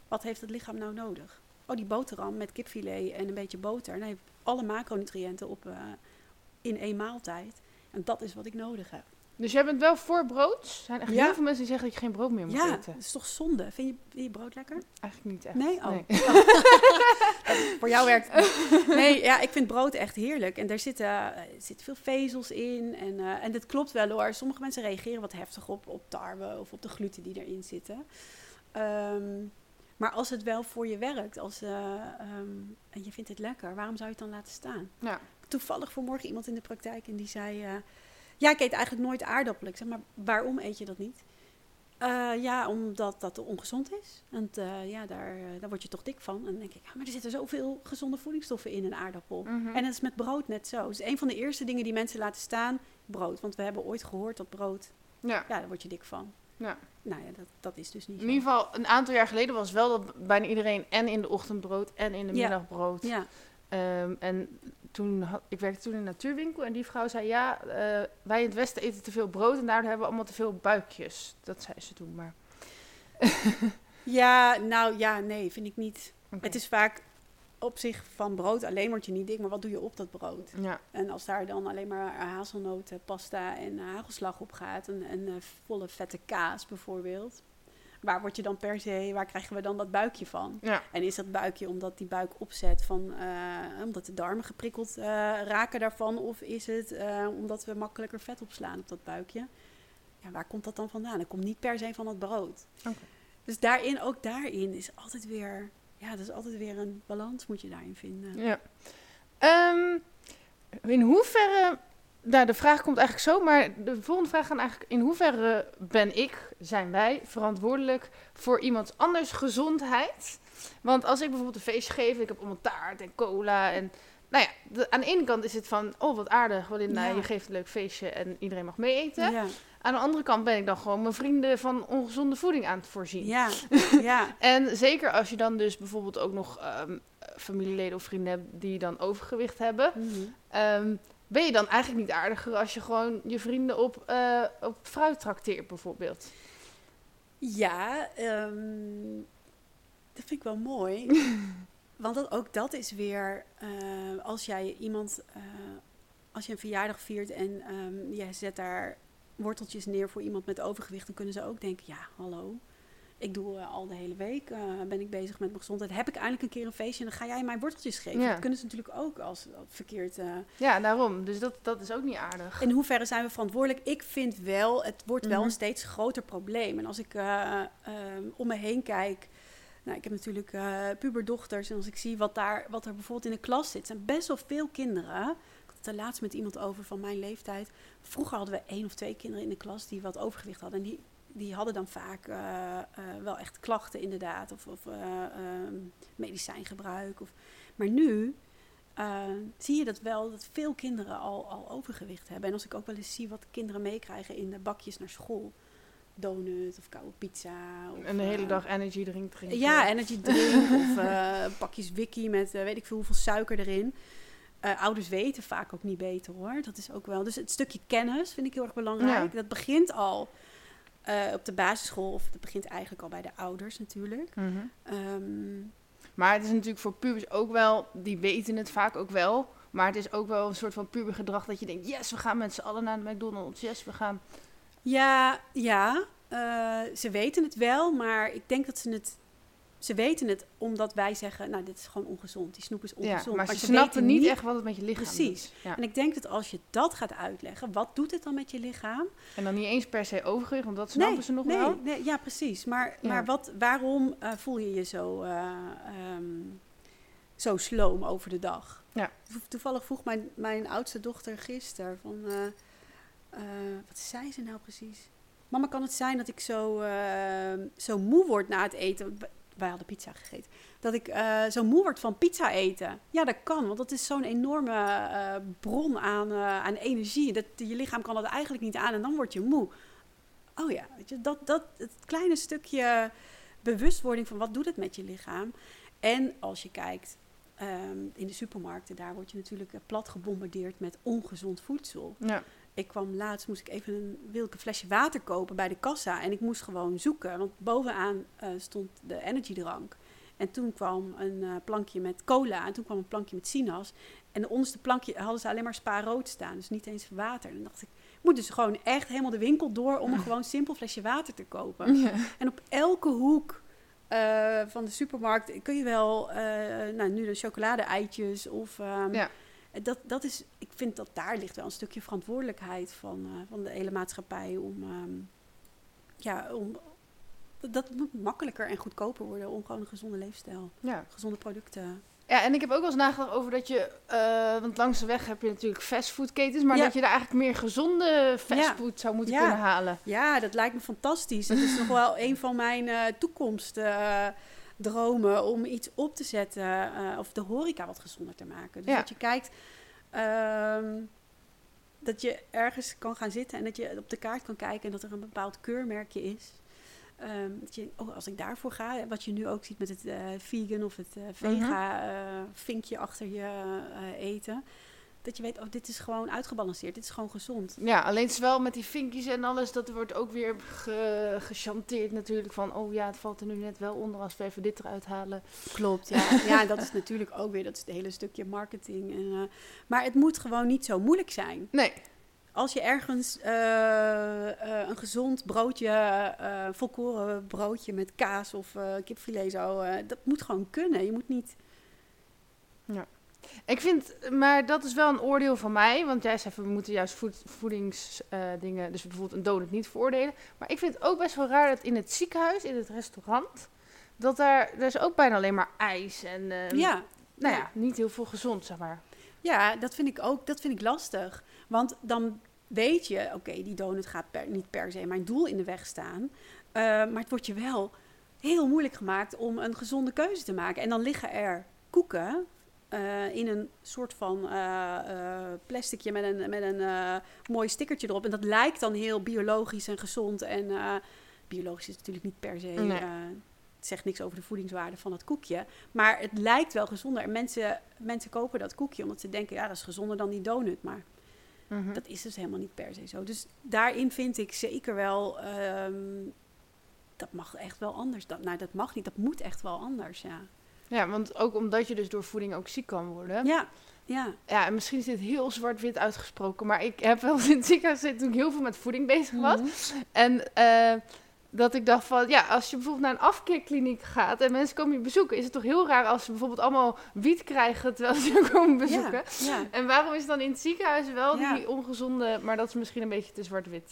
Wat heeft het lichaam nou nodig? Oh, die boterham met kipfilet en een beetje boter. Dan heeft alle macronutriënten op, eh, in één maaltijd. En dat is wat ik nodig heb. Dus jij bent wel voor brood? Er zijn echt Ja. heel veel mensen die zeggen dat je geen brood meer moet Ja, eten. dat is toch zonde? Vind je, vind je brood lekker? Eigenlijk niet echt. Nee? Oh. Nee. Voor jou werkt het. Nee, ja, ik vind brood echt heerlijk. En daar zitten, eh, er zitten veel vezels in. En, eh, en dat klopt wel hoor. Sommige mensen reageren wat heftig op, op tarwe of op de gluten die erin zitten. Ehm, maar als het wel voor je werkt als, eh, ehm, en je vindt het lekker, waarom zou je het dan laten staan? Ja. Toevallig vanmorgen iemand in de praktijk en die zei... eh, ja, ik eet eigenlijk nooit aardappelen. Ik zeg, maar waarom eet je dat niet? Eh, ja, omdat dat ongezond is. Want eh, ja, daar, eh, daar word je toch dik van. En dan denk ik, ja, maar er zitten zoveel gezonde voedingsstoffen in een aardappel. Mhm. En dat is met brood net zo. Dus een van de eerste dingen die mensen laten staan, brood. Want we hebben ooit gehoord dat brood, ja. ja, daar word je dik van. Ja. Nou ja, dat, dat is dus niet In ieder geval, een aantal jaar geleden was wel dat bijna iedereen en in de ochtend brood en in de middag brood. Ja, Ehm, en toen had, ik werkte toen in een natuurwinkel en die vrouw zei: Ja, eh, wij in het Westen eten te veel brood en daardoor hebben we allemaal te veel buikjes. Dat zei ze toen, maar. ja, nou ja, nee, vind ik niet. Het is vaak op zich van brood alleen word je niet dik, maar wat doe je op dat brood? Ja, En als daar dan alleen maar hazelnoten, pasta en hagelslag op gaat, en, en eh, volle vette kaas bijvoorbeeld, waar word je dan per se, waar krijgen we dan dat buikje van? ja, En is dat buikje omdat die buik opzet van, eh, omdat de darmen geprikkeld eh, raken daarvan, of is het eh, omdat we makkelijker vet opslaan op dat buikje? Ja, waar komt dat dan vandaan? Dat komt niet per se van het brood. Dus daarin, ook daarin is altijd weer, ja, dat is altijd weer een balans moet je daarin vinden. ja. Ehm, in hoeverre. Nou, de vraag komt eigenlijk zo, maar de volgende vraag gaat eigenlijk: in hoeverre ben ik, zijn wij, verantwoordelijk voor iemand anders gezondheid? Want als ik bijvoorbeeld een feestje geef, ik heb allemaal taart en cola en. Nou ja, de- aan de ene kant is het van, oh wat aardig, Walinda, Ja. je geeft een leuk feestje en iedereen mag mee eten. Ja, Aan de andere kant ben ik dan gewoon mijn vrienden van ongezonde voeding aan het voorzien. ja, ja. En zeker als je dan dus bijvoorbeeld ook nog ehm, familieleden of vrienden hebt die dan overgewicht hebben. Mhm. ehm, ben je dan eigenlijk niet aardiger als je gewoon je vrienden op, eh, op fruit trakteert bijvoorbeeld? Ja, ehm, dat vind ik wel mooi. Want dat, ook dat is weer, eh, als jij iemand, eh, als je een verjaardag viert en ehm jij zet daar worteltjes neer voor iemand met overgewicht, dan kunnen ze ook denken, ja, hallo. Ik doe eh, al de hele week, eh, ben ik bezig met mijn gezondheid. Heb ik eindelijk een keer een feestje en dan ga jij mij worteltjes geven. Ja. Dat kunnen ze natuurlijk ook als, als verkeerd... eh, Ja, daarom. Dus dat, dat is ook niet aardig. in hoeverre zijn we verantwoordelijk? Ik vind wel, het wordt wel Mhm. een steeds groter probleem. En als ik eh, om me heen kijk. Nou, ik heb natuurlijk eh, puberdochters. En als ik zie wat, daar, wat er bijvoorbeeld in de klas zit, zijn best wel veel kinderen. Ik had het er laatst met iemand over van mijn leeftijd. Vroeger hadden we één of twee kinderen in de klas die wat overgewicht hadden. En die, die hadden dan vaak eh, eh, wel echt klachten, inderdaad. Of, of eh, ehm, medicijngebruik. Of, maar nu zie je dat wel, dat veel kinderen al, al overgewicht hebben. En als ik ook wel eens zie wat kinderen meekrijgen in de bakjes naar school. Donut of koude pizza. Of, En de hele dag energy drink drinken. Ja, energy drink of eh, pakjes wiki met weet ik veel hoeveel suiker erin. Ouders weten vaak ook niet beter hoor. Dat is ook wel. Dus het stukje kennis vind ik heel erg belangrijk. Ja. Dat begint al eh, op de basisschool, of dat begint eigenlijk al bij de ouders natuurlijk. Mhm. Ehm, Maar het is natuurlijk voor pubers ook wel, die weten het vaak ook wel. Maar het is ook wel een soort van pubergedrag dat je denkt, yes, we gaan met z'n allen naar de McDonald's. Yes, we gaan... Ja, ja. eh, ze weten het wel, maar ik denk dat ze het. Ze weten het omdat wij zeggen, nou, dit is gewoon ongezond. Die snoep is ongezond. Ja, maar ze snappen niet echt wat het met je lichaam Precies. doet. Ja. En ik denk dat als je dat gaat uitleggen, wat doet het dan met je lichaam? En dan niet eens per se overgewicht, want dat snappen ze nog nee, wel. Nee, ja, precies. Maar, Ja. maar wat, waarom eh, voel je je zo, eh, ehm, zo sloom over de dag? Ja. To- Toevallig vroeg mijn, mijn oudste dochter gisteren van... eh, wat zei ze nou precies? Mama, kan het zijn dat ik zo, eh, zo moe word na het eten? Wij hadden pizza gegeten. Dat ik eh, zo moe word van pizza eten. Ja, dat kan, want dat is zo'n enorme eh, bron aan, eh, aan energie. Dat, je lichaam kan dat eigenlijk niet aan en dan word je moe. Oh ja, dat, dat, het kleine stukje bewustwording van wat doet het met je lichaam. En als je kijkt ehm, in de supermarkten, daar word je natuurlijk plat gebombardeerd met ongezond voedsel. Ja. Ik kwam laatst, moest ik even een, een flesje water kopen bij de kassa. En ik moest gewoon zoeken, want bovenaan eh, stond de energiedrank. En toen kwam een eh, plankje met cola en toen kwam een plankje met sinaas. En de onderste plankje hadden ze alleen maar spa rood staan, dus niet eens water. En dan dacht ik, moet dus gewoon echt helemaal de winkel door om een gewoon simpel flesje water te kopen. Ja. En op elke hoek eh, van de supermarkt kun je wel, nou nu de chocolade-eitjes of... ehm, Ja. Dat, dat is, ik vind dat daar ligt wel een stukje verantwoordelijkheid van, eh, van de hele maatschappij om, ehm, ja, om, dat moet makkelijker en goedkoper worden om gewoon een gezonde leefstijl, Ja. gezonde producten. Ja, en ik heb ook wel eens nagedacht over dat je, eh, want langs de weg heb je natuurlijk fastfoodketens, maar Ja. dat je daar eigenlijk meer gezonde fastfood zou moeten kunnen halen. Ja, dat lijkt me fantastisch. Dat is nog wel een van mijn eh toekomstdromen om iets op te zetten eh, of de horeca wat gezonder te maken. Dus Ja. dat je kijkt ehm, dat je ergens kan gaan zitten en dat je op de kaart kan kijken en dat er een bepaald keurmerkje is. Ehm, dat je, oh, als ik daarvoor ga, wat je nu ook ziet met het eh, vegan of het eh, vega eh, vinkje achter je eten. Dat je weet, oh, dit is gewoon uitgebalanceerd, dit is gewoon gezond. Ja, alleen het is wel met die vinkjes en alles, dat wordt ook weer ge gechanteerd natuurlijk van, oh ja, het valt er nu net wel onder als we even dit eruit halen. Klopt, ja. ja, en dat is natuurlijk ook weer, dat is het hele stukje marketing. En, eh, maar het moet gewoon niet zo moeilijk zijn. Nee, Als je ergens eh, eh, een gezond broodje, volkoren broodje met kaas of kipfilet zo, dat moet gewoon kunnen. Je moet niet... ik vind, maar dat is wel een oordeel van mij, want jij zei we moeten juist voed, voedingsdingen, dus bijvoorbeeld een donut niet veroordelen. Maar ik vind het ook best wel raar dat in het ziekenhuis, in het restaurant, dat daar, er is ook bijna alleen maar ijs en, eh, Ja, nou ja, ja. niet heel veel gezond, zeg maar. ja, dat vind ik ook dat vind ik lastig. Want dan weet je, oké, die donut gaat per, niet per se mijn doel in de weg staan. Eh, maar het wordt je wel heel moeilijk gemaakt om een gezonde keuze te maken. En dan liggen er koeken eh, in een soort van eh, eh, plasticje met een, met een mooi stickertje erop. En dat lijkt dan heel biologisch en gezond. En biologisch is natuurlijk niet per se... Nee. het zegt niks over de voedingswaarde van het koekje. Maar het lijkt wel gezonder. En mensen, mensen kopen dat koekje omdat ze denken... ja, dat is gezonder dan die donut. Maar Mhm. dat is dus helemaal niet per se zo. Dus daarin vind ik zeker wel... ehm, dat mag echt wel anders. Dat, nou, dat mag niet. Dat moet echt wel anders, ja. Ja, want ook omdat je dus door voeding ook ziek kan worden. Ja, ja. Ja, en misschien is dit heel zwart-wit uitgesproken, maar ik heb wel in het ziekenhuis gezeten toen ik heel veel met voeding bezig was. Mhm. En eh, dat ik dacht van, ja, als je bijvoorbeeld naar een afkeerkliniek gaat en mensen komen je bezoeken, is het toch heel raar als ze bijvoorbeeld allemaal wiet krijgen terwijl ze je komen bezoeken. Ja, ja. En waarom is dan in het ziekenhuis wel Ja. die ongezonde, maar dat is misschien een beetje te zwart-wit.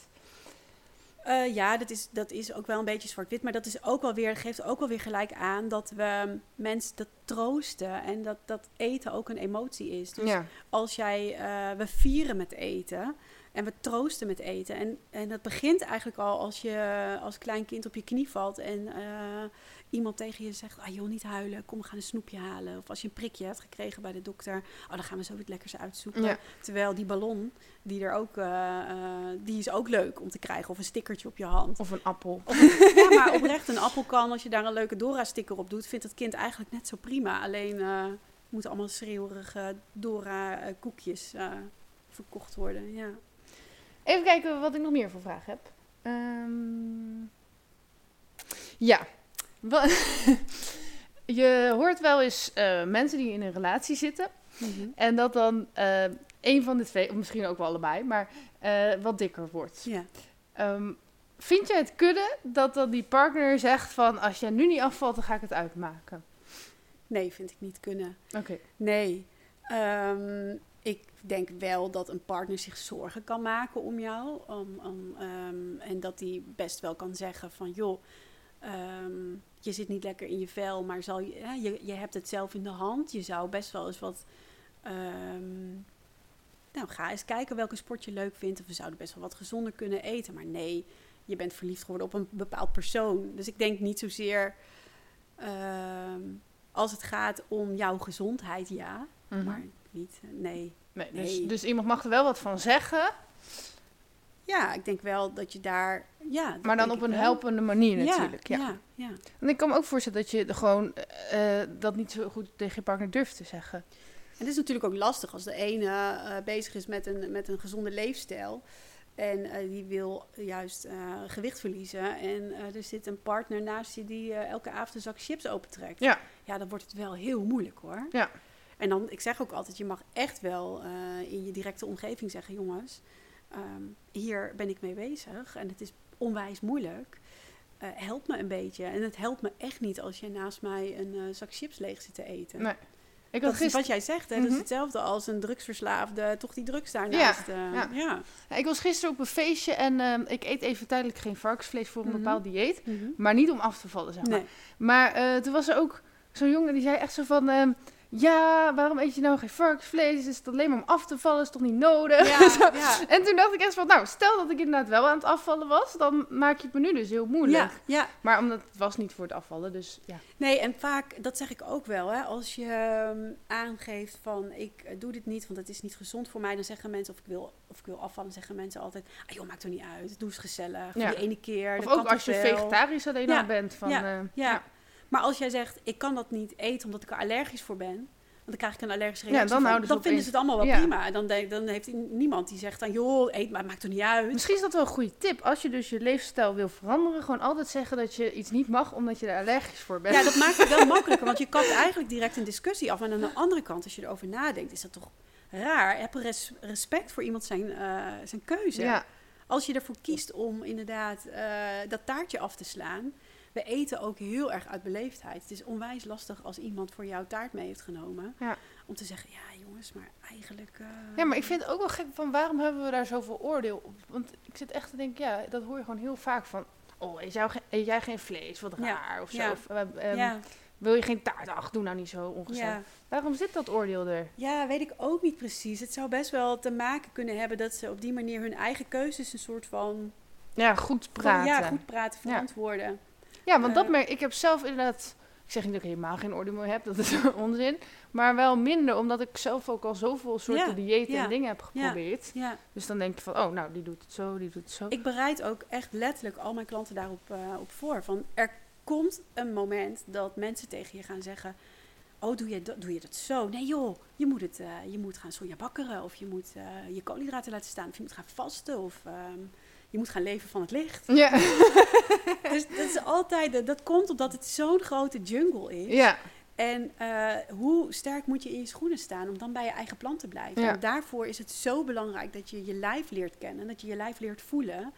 Eh, ja, dat is, dat is ook wel een beetje zwart-wit. Maar dat is ook wel weer, geeft ook wel weer gelijk aan dat we mensen dat troosten. En dat, dat eten ook een emotie is. Dus ja. als jij, eh, we vieren met eten en we troosten met eten. En, en dat begint eigenlijk al als je als klein kind op je knie valt en eh, iemand tegen je zegt, ah joh, niet huilen, kom we gaan een snoepje halen. Of als je een prikje hebt gekregen bij de dokter, oh dan gaan we zo lekkers uitzoeken. Ja. Terwijl die ballon, die er ook, eh, eh, die is ook leuk om te krijgen. Of een stickertje op je hand. Of een appel. Ja, maar oprecht een appel kan, als je daar een leuke Dora-sticker op doet, vindt het kind eigenlijk net zo prima. Alleen moeten allemaal schreeuwerige Dora-koekjes verkocht worden. Ja. Even kijken wat ik nog meer voor vragen heb. Ehm, ja. Je hoort wel eens eh, mensen die in een relatie zitten. En dat dan eh een van de twee, of misschien ook wel allebei, maar eh, wat dikker wordt. Ja. Ehm, vind jij het kunnen dat dan die partner zegt van als jij nu niet afvalt, dan ga ik het uitmaken? Nee, vind ik niet kunnen. Oké. Nee. Ehm, ik denk wel dat een partner zich zorgen kan maken om jou. Om, om, ehm, en dat hij best wel kan zeggen van joh, ehm, je zit niet lekker in je vel, maar zal je, je, je hebt het zelf in de hand. Je zou best wel eens wat. ehm, nou, ga eens kijken welke sport je leuk vindt. Of we zouden best wel wat gezonder kunnen eten. Maar nee, je bent verliefd geworden op een bepaald persoon. Dus ik denk niet zozeer. als het gaat om jouw gezondheid, ja. Mhm. Maar niet, nee. Nee, dus, Nee. dus iemand mag er wel wat van zeggen. ja, ik denk wel dat je daar... Ja, Maar dan op een wel. helpende manier natuurlijk. Ja, ja, ja. En ik kan me ook voorstellen dat je gewoon eh, dat niet zo goed tegen je partner durft te zeggen. En het is natuurlijk ook lastig als de ene eh, bezig is met een, met een gezonde leefstijl. En eh, die wil juist gewicht verliezen. En er zit een partner naast je die elke avond een zak chips opentrekt. Ja. Ja, dan wordt het wel heel moeilijk hoor. Ja. En dan, ik zeg ook altijd, je mag echt wel eh, in je directe omgeving zeggen, jongens, ehm, hier ben ik mee bezig en het is onwijs moeilijk. Eh, help me een beetje. En het helpt me echt niet als je naast mij een eh, zak chips leeg zit te eten. Nee. Ik Dat gister, wat jij zegt, hè? dat Mhm. is hetzelfde als een drugsverslaafde, toch die drugs daarnaast. ja. ja. Ja, ik was gisteren op een feestje en ehm, ik eet even tijdelijk geen varkensvlees voor een Mhm. bepaald dieet. Mhm. Maar niet om af te vallen, zeg maar. Nee. Maar eh, toen was er ook zo'n jongen die zei echt zo van... ehm, ja, waarom eet je nou geen varkensvlees? Is het alleen maar om af te vallen? Is toch niet nodig? Ja. En toen dacht ik echt van, nou, stel dat ik inderdaad wel aan het afvallen was... dan maak je het me nu dus heel moeilijk. Ja, ja, Maar omdat het was niet voor het afvallen, dus ja. nee, en vaak, dat zeg ik ook wel, hè, als je ehm, aangeeft van ik eh, doe dit niet, want het is niet gezond voor mij, dan zeggen mensen, of ik wil, of ik wil afvallen, zeggen mensen altijd, ah joh, maakt er niet uit, doe eens gezellig, Ja. die ene keer. Of ook als je vegetarisch alleen al bent. Van, ja, eh, Ja. Maar als jij zegt, ik kan dat niet eten omdat ik er allergisch voor ben, want dan krijg ik een allergische Ja, reactie dan van, houden ze dan vinden ze het allemaal wel Ja. prima. Dan, denk- dan heeft niemand die zegt dan, joh, eet maar, maakt er niet uit. Misschien is dat wel een goede tip. Als je dus je levensstijl wil veranderen, gewoon altijd zeggen dat je iets niet mag omdat je er allergisch voor bent. Ja, dat maakt het wel makkelijker, want je kapt eigenlijk direct een discussie af. En aan de andere kant, als je erover nadenkt, is dat toch raar. Heb res- respect voor iemand zijn, eh, zijn keuze. Ja, Als je ervoor kiest om inderdaad eh, dat taartje af te slaan. We eten ook heel erg uit beleefdheid. Het is onwijs lastig als iemand voor jou taart mee heeft genomen. Ja. Om te zeggen, ja jongens, maar eigenlijk... eh, ja, maar ik vind het ook wel gek van waarom hebben we daar zoveel oordeel op? Want ik zit echt te denken, ja, dat hoor je gewoon heel vaak van... Oh, eet, jou ge- eet jij geen vlees? Wat Ja, raar of zo. ja. Of, eh, ehm, ja, Wil je geen taart? Ach, doe nou niet zo ongezond. ja. Waarom zit dat oordeel er? ja, weet ik ook niet precies. Het zou best wel te maken kunnen hebben dat ze op die manier hun eigen keuzes een soort van... Ja, goed praten. Ja, goed praten, verantwoorden. Ja, want dat Eh. merk ik. heb zelf inderdaad. Ik zeg niet dat ik helemaal geen meer heb, dat is onzin. Maar wel minder, omdat ik zelf ook al zoveel soorten Ja, diëten ja, en dingen heb ja. geprobeerd. Ja. Dus dan denk je van, oh, nou, die doet het zo, die doet het zo. Ik bereid ook echt letterlijk al mijn klanten daarop eh, op voor. Van er komt een moment dat mensen tegen je gaan zeggen: Oh, doe je dat, doe je dat zo? Nee, joh, je moet, het, eh, je moet gaan soja bakkeren. Of je moet je koolhydraten laten staan. Of je moet gaan vasten. Of ehm, je moet gaan leven van het licht. Ja. dus dat is altijd, dat komt omdat het zo'n grote jungle is. ja, En eh, hoe sterk moet je in je schoenen staan om dan bij je eigen plan te blijven? Ja. En daarvoor is het zo belangrijk dat je je lijf leert kennen, dat je je lijf leert voelen.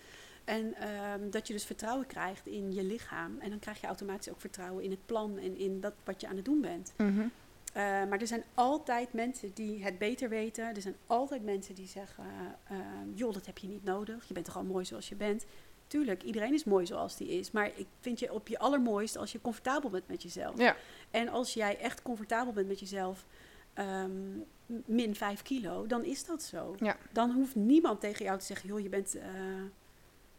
En ehm, dat je dus vertrouwen krijgt in je lichaam. En dan krijg je automatisch ook vertrouwen in het plan en in dat wat je aan het doen bent. Mhm. Eh, maar er zijn altijd mensen die het beter weten. Er zijn altijd mensen die zeggen: eh, joh, dat heb je niet nodig. Je bent toch al mooi zoals je bent. Tuurlijk, iedereen is mooi zoals die is. Maar ik vind je op je allermooist als je comfortabel bent met jezelf. ja. En als jij echt comfortabel bent met jezelf, ehm, min 5 kilo, dan is dat zo. Ja. Dan hoeft niemand tegen jou te zeggen, joh, je bent,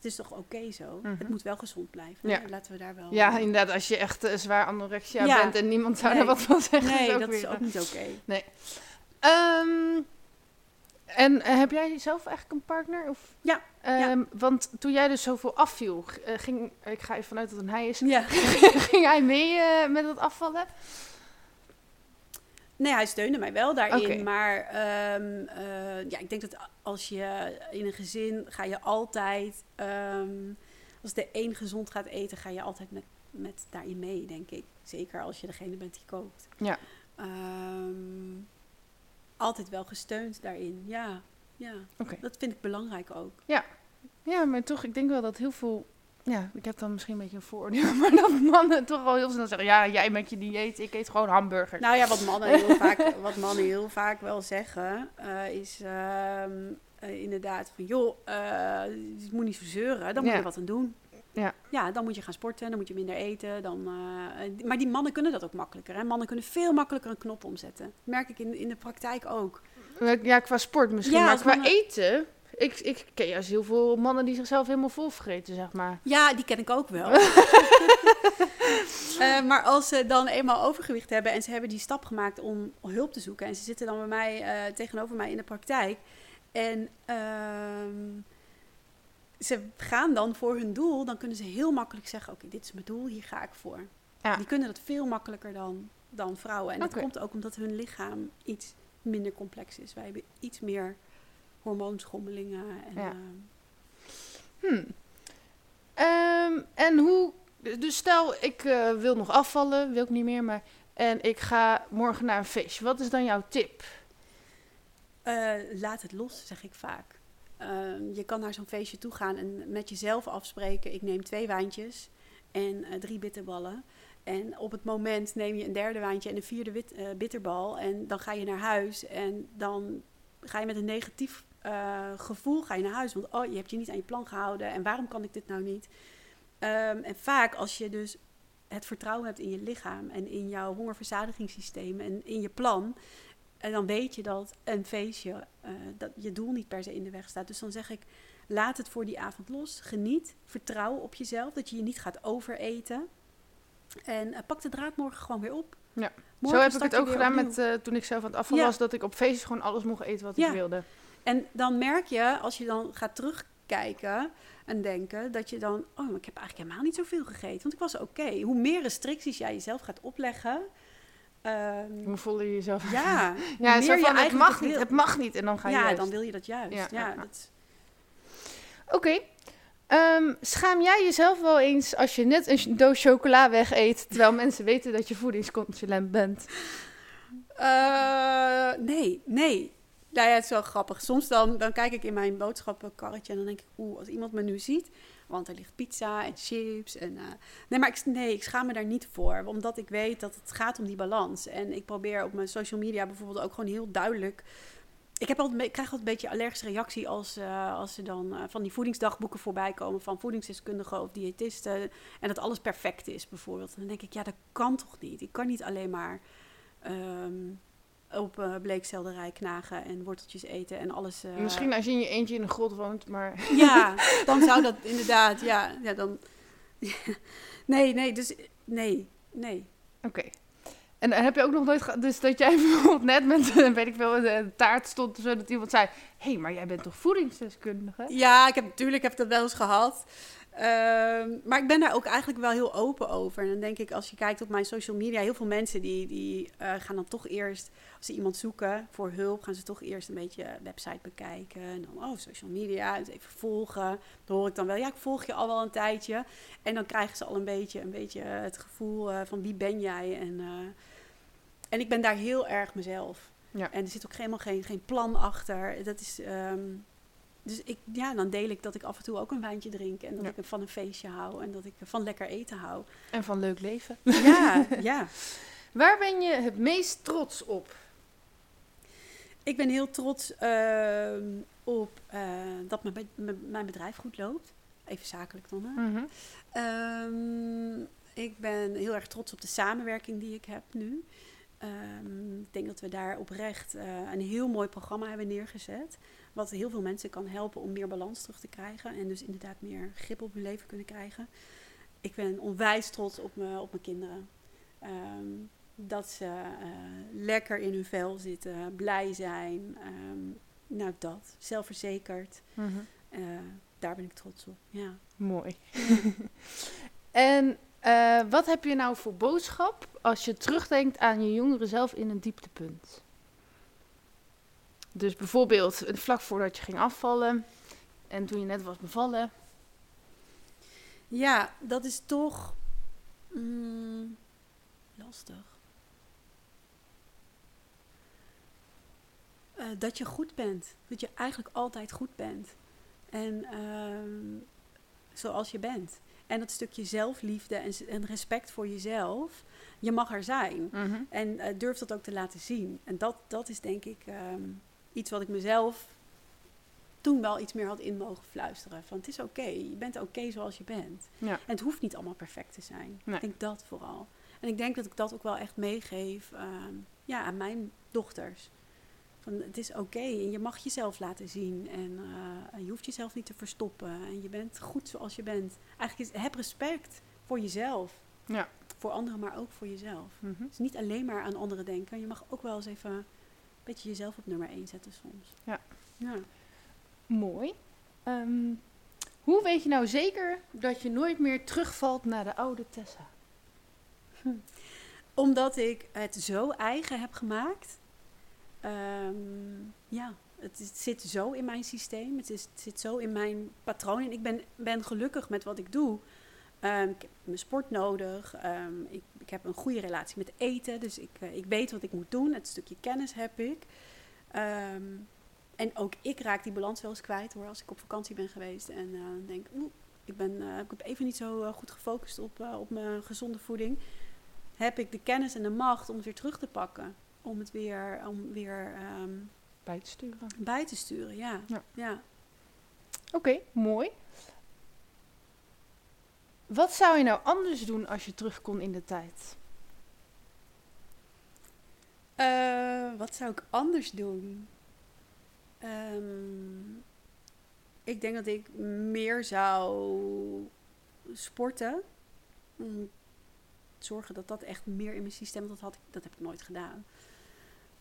het is toch oké zo. Mhm. Het moet wel gezond blijven. Ja. Laten we daar wel... ja, inderdaad, als je echt eh, zwaar anorexia Ja. bent en niemand zou er Nee. wat van zeggen. Nee, is ook dat is ook niet oké. Ehm, en eh, heb jij zelf eigenlijk een partner? Of? Ja, ja. Ehm, Want toen jij dus zoveel afviel, eh, ging, ik ga even vanuit dat het een hij is, Ja. ging hij mee eh, met het afvallen? Nee, hij steunde mij wel daarin. Maar ehm, eh, ja, ik denk dat als je in een gezin ga je altijd, ehm, als de een gezond gaat eten, ga je altijd met, met daarin mee, denk ik. Zeker als je degene bent die kookt. Ja. Ehm, altijd wel gesteund daarin, ja. ja. Dat vind ik belangrijk ook. Ja, maar toch, ik denk wel dat heel veel... Ja, ik heb dan misschien een beetje een vooroordeel, maar dat mannen toch al heel snel zeggen... Ja, jij met je dieet, ik eet gewoon hamburgers. Nou ja, wat mannen heel vaak, wat mannen heel vaak wel zeggen, eh, is ehm, eh, inderdaad van joh, eh, je moet niet zo zeuren, dan moet Ja. je wat aan doen. Ja. ja, dan moet je gaan sporten, dan moet je minder eten. Dan, eh, maar die mannen kunnen dat ook makkelijker. Hè? Mannen kunnen veel makkelijker een knop omzetten. Dat merk ik in, in de praktijk ook. Ja, qua sport misschien, Ja, maar qua mannen- eten... Ik, ik ken juist heel veel mannen die zichzelf helemaal volvreten, zeg maar. Ja, die ken ik ook wel. Eh, maar als ze dan eenmaal overgewicht hebben en ze hebben die stap gemaakt om hulp te zoeken en ze zitten dan bij mij eh, tegenover mij in de praktijk en ehm, ze gaan dan voor hun doel, dan kunnen ze heel makkelijk zeggen: Oké, dit is mijn doel, hier ga ik voor. Ja. Die kunnen dat veel makkelijker dan, dan vrouwen. En dat komt ook omdat hun lichaam iets minder complex is. Wij hebben iets meer hormoonschommelingen. En, Ja. ehm, Hmm. Ehm, en hoe... Dus stel, ik eh, wil nog afvallen, wil ik niet meer, maar... En ik ga morgen naar een feestje. Wat is dan jouw tip? Eh, laat het los, zeg ik vaak. Ehm, je kan naar zo'n feestje toe gaan en met jezelf afspreken. Ik neem twee wijntjes en eh, drie bitterballen. En op het moment neem je een derde wijntje en een vierde wit, bitterbal. En dan ga je naar huis en dan ga je met een negatief eh, gevoel ga je naar huis. Want oh, je hebt je niet aan je plan gehouden en waarom kan ik dit nou niet? Ehm, en vaak als je dus het vertrouwen hebt in je lichaam en in jouw hongerverzadigingssysteem en in je plan, en dan weet je dat een feestje, eh, dat je doel niet per se in de weg staat. Dus dan zeg ik, laat het voor die avond los. Geniet, vertrouw op jezelf, dat je je niet gaat overeten. En eh, pak de draad morgen gewoon weer op. Ja. Morgen Zo heb ik het ook gedaan opnieuw. met, toen ik zelf aan het afvallen Ja. was. Dat ik op feestjes gewoon alles mocht eten wat Ja. ik wilde. En dan merk je, als je dan gaat terugkijken en denken, dat je dan, oh, maar ik heb eigenlijk helemaal niet zoveel gegeten. Want ik was oké. Hoe meer restricties jij jezelf gaat opleggen, ehm, Hoe voelde je jezelf? ja, Ja, zo van, het mag niet, het mag niet. En dan ga je ja, juist. dan wil je dat juist. Ja, Ja, ja, ja. dat, Oké. Ehm, schaam jij jezelf wel eens als je net een doos chocola weg eet, terwijl mensen weten dat je voedingsconsulent bent? Eh, nee, nee. Nou ja, het is wel grappig. Soms dan, dan kijk ik in mijn boodschappenkarretje en dan denk ik, oeh, als iemand me nu ziet, want er ligt pizza en chips en... eh, nee, maar ik, nee, ik schaam me daar niet voor, omdat ik weet dat het gaat om die balans. En ik probeer op mijn social media bijvoorbeeld ook gewoon heel duidelijk... Ik, heb altijd, ik krijg altijd een beetje allergische reactie als, eh, als er dan eh, van die voedingsdagboeken voorbij komen van voedingsdeskundigen of diëtisten. En dat alles perfect is bijvoorbeeld. En dan denk ik, ja, dat kan toch niet? Ik kan niet alleen maar ehm, op eh bleekselderij knagen en worteltjes eten en alles. eh, Misschien als je in je eentje in een grot woont, maar... Ja, dan zou dat inderdaad, ja, ja dan. Nee, nee, dus nee, nee. Oké. En dan heb je ook nog nooit... Dus dat jij bijvoorbeeld net met, eh, weet ik veel, een taart stond, zodat iemand zei... Hé, hey, maar jij bent toch voedingsdeskundige? Ja, ik heb natuurlijk heb dat wel eens gehad. Ehm, maar ik ben daar ook eigenlijk wel heel open over. En dan denk ik, als je kijkt op mijn social media, heel veel mensen die, die eh, gaan dan toch eerst, als ze iemand zoeken voor hulp, gaan ze toch eerst een beetje website bekijken. En dan, oh, social media, eens even volgen. Dan hoor ik dan wel, ja, ik volg je al wel een tijdje. En dan krijgen ze al een beetje, een beetje het gevoel eh, van wie ben jij? En, eh, en ik ben daar heel erg mezelf. Ja. En er zit ook helemaal geen, geen plan achter. Dat is... ehm, dus ik, ja, dan deel ik dat ik af en toe ook een wijntje drink. En dat Ja. ik van een feestje hou. En dat ik van lekker eten hou. En van leuk leven. Ja, ja. Waar ben je het meest trots op? Ik ben heel trots ehm, op eh, dat mijn, be- mijn- mijn bedrijf goed loopt. Even zakelijk dan. Hè? Mhm. Ehm, ik ben heel erg trots op de samenwerking die ik heb nu. Ehm, ik denk dat we daar oprecht eh, een heel mooi programma hebben neergezet. Wat heel veel mensen kan helpen om meer balans terug te krijgen. En dus inderdaad meer grip op hun leven kunnen krijgen. Ik ben onwijs trots op, me, op mijn kinderen. Ehm, dat ze eh, lekker in hun vel zitten, blij zijn. Ehm, nou, dat. Zelfverzekerd. Mhm. Eh, daar ben ik trots op. Ja. Mooi. en eh, wat heb je nou voor boodschap als je terugdenkt aan je jongere zelf in een dieptepunt? Dus bijvoorbeeld vlak voordat je ging afvallen en toen je net was bevallen. Ja, dat is toch mm, lastig. Eh, dat je goed bent. Dat je eigenlijk altijd goed bent. En ehm, zoals je bent. En dat stukje zelfliefde en, respect voor jezelf. Je mag er zijn. En eh, durf dat ook te laten zien. En dat, dat is denk ik ehm, iets wat ik mezelf toen wel iets meer had in mogen fluisteren. Van het is oké, je bent oké zoals je bent. Ja. En het hoeft niet allemaal perfect te zijn. Nee. Ik denk dat vooral. En ik denk dat ik dat ook wel echt meegeef ehm, ja, aan mijn dochters. Van, het is oké en je mag jezelf laten zien. En eh, je hoeft jezelf niet te verstoppen. En je bent goed zoals je bent. Eigenlijk is, heb respect voor jezelf. Ja. Voor anderen, maar ook voor jezelf. Mhm. Dus niet alleen maar aan anderen denken. Je mag ook wel eens even beetje jezelf op nummer 1 zetten soms. Ja. ja. Mooi. Ehm, Hoe weet je nou zeker dat je nooit meer terugvalt naar de oude Tessa? Omdat ik het zo eigen heb gemaakt. Ehm, ja, het, is- het zit zo in mijn systeem. Het, is, het zit zo in mijn patroon. En ik ben, ben gelukkig met wat ik doe. Ehm, ik heb mijn sport nodig. Ehm, ik, ik heb een goede relatie met eten. Dus ik, eh, ik weet wat ik moet doen. Het stukje kennis heb ik. Ehm, en ook ik raak die balans wel eens kwijt hoor. Als ik op vakantie ben geweest en eh, denk, oeh, ik ben eh, ik heb even niet zo goed gefocust op, op mijn gezonde voeding. Heb ik de kennis en de macht om het weer terug te pakken. Om het weer, om weer Bij te sturen. bij te sturen, ja. Ja. ja. Oké, mooi. Wat zou je nou anders doen als je terug kon in de tijd? Eh, wat zou ik anders doen? Ehm, ik denk dat ik meer zou sporten. Zorgen dat dat echt meer in mijn systeem, dat, had ik, dat heb ik nooit gedaan.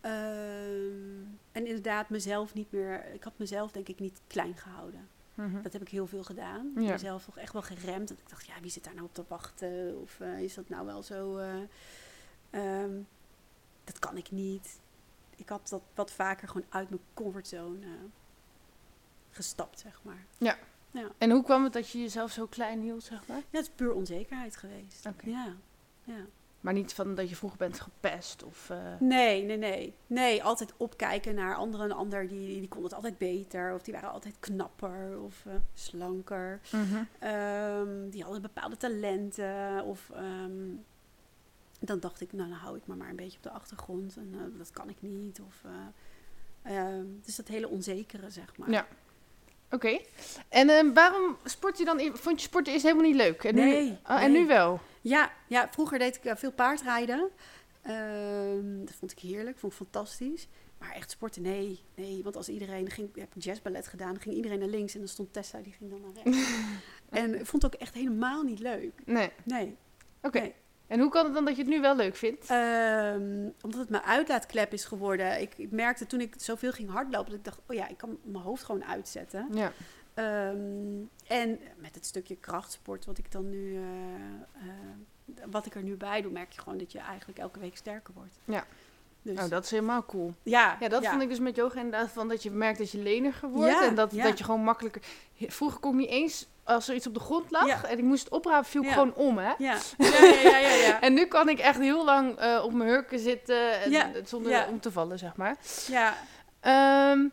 Ehm, en inderdaad, mezelf niet meer. Ik had mezelf denk ik niet klein gehouden. Mhm. Dat heb ik heel veel gedaan. Ja. Mezelf toch echt wel geremd. Dat ik dacht, ja, wie zit daar nou op te wachten? Of eh, is dat nou wel zo... eh, ehm, dat kan ik niet. Ik had dat wat vaker gewoon uit mijn comfortzone gestapt, zeg maar. En hoe kwam het dat je jezelf zo klein hield, zeg maar? Ja, het is puur onzekerheid geweest. Oké. Ja, ja. Maar niet van dat je vroeger bent gepest of... eh, Nee, nee, nee. Nee, altijd opkijken naar anderen. Een ander die, die kon het altijd beter. Of die waren altijd knapper of eh, slanker. mhm. Ehm, die hadden bepaalde talenten. Of ehm, dan dacht ik, nou dan hou ik me maar een beetje op de achtergrond. En eh, dat kan ik niet. Of, eh, ehm, dus dat hele onzekere, zeg maar. Ja. Oké. En eh, waarom sport je dan... e- Vond je sporten eerst helemaal niet leuk? En nu, Nee, Oh, En nu wel? Ja, ja, vroeger deed ik eh, veel paardrijden. Ehm, dat vond ik heerlijk, vond ik fantastisch. Maar echt sporten, nee. nee want als iedereen ging, ik heb jazzballet gedaan, dan ging iedereen naar links en dan stond Tessa, die ging dan naar rechts. en ik vond het ook echt helemaal niet leuk. Nee. Nee. Oké. Nee. En hoe kan het dan dat je het nu wel leuk vindt? Ehm, omdat het mijn uitlaatklep is geworden. Ik, ik merkte toen ik zoveel ging hardlopen, dat ik dacht, oh ja, ik kan mijn hoofd gewoon uitzetten. ja. Ehm, en met het stukje krachtsport wat ik dan nu, eh, eh, wat ik er nu bij doe, merk je gewoon dat je eigenlijk elke week sterker wordt. Ja. Dus, Oh, dat is helemaal cool. ja, Ja, dat vond ik dus met yoga inderdaad van dat je merkt dat je leniger wordt. Ja, en dat, dat je gewoon makkelijker... Vroeger kon ik niet eens, als er iets op de grond lag Ja. en ik moest het oprapen, viel ik Ja. gewoon om, hè. Ja, ja, ja, ja. En nu kan ik echt heel lang eh, op mijn hurken zitten en, zonder om te vallen, zeg maar. ja. Ehm,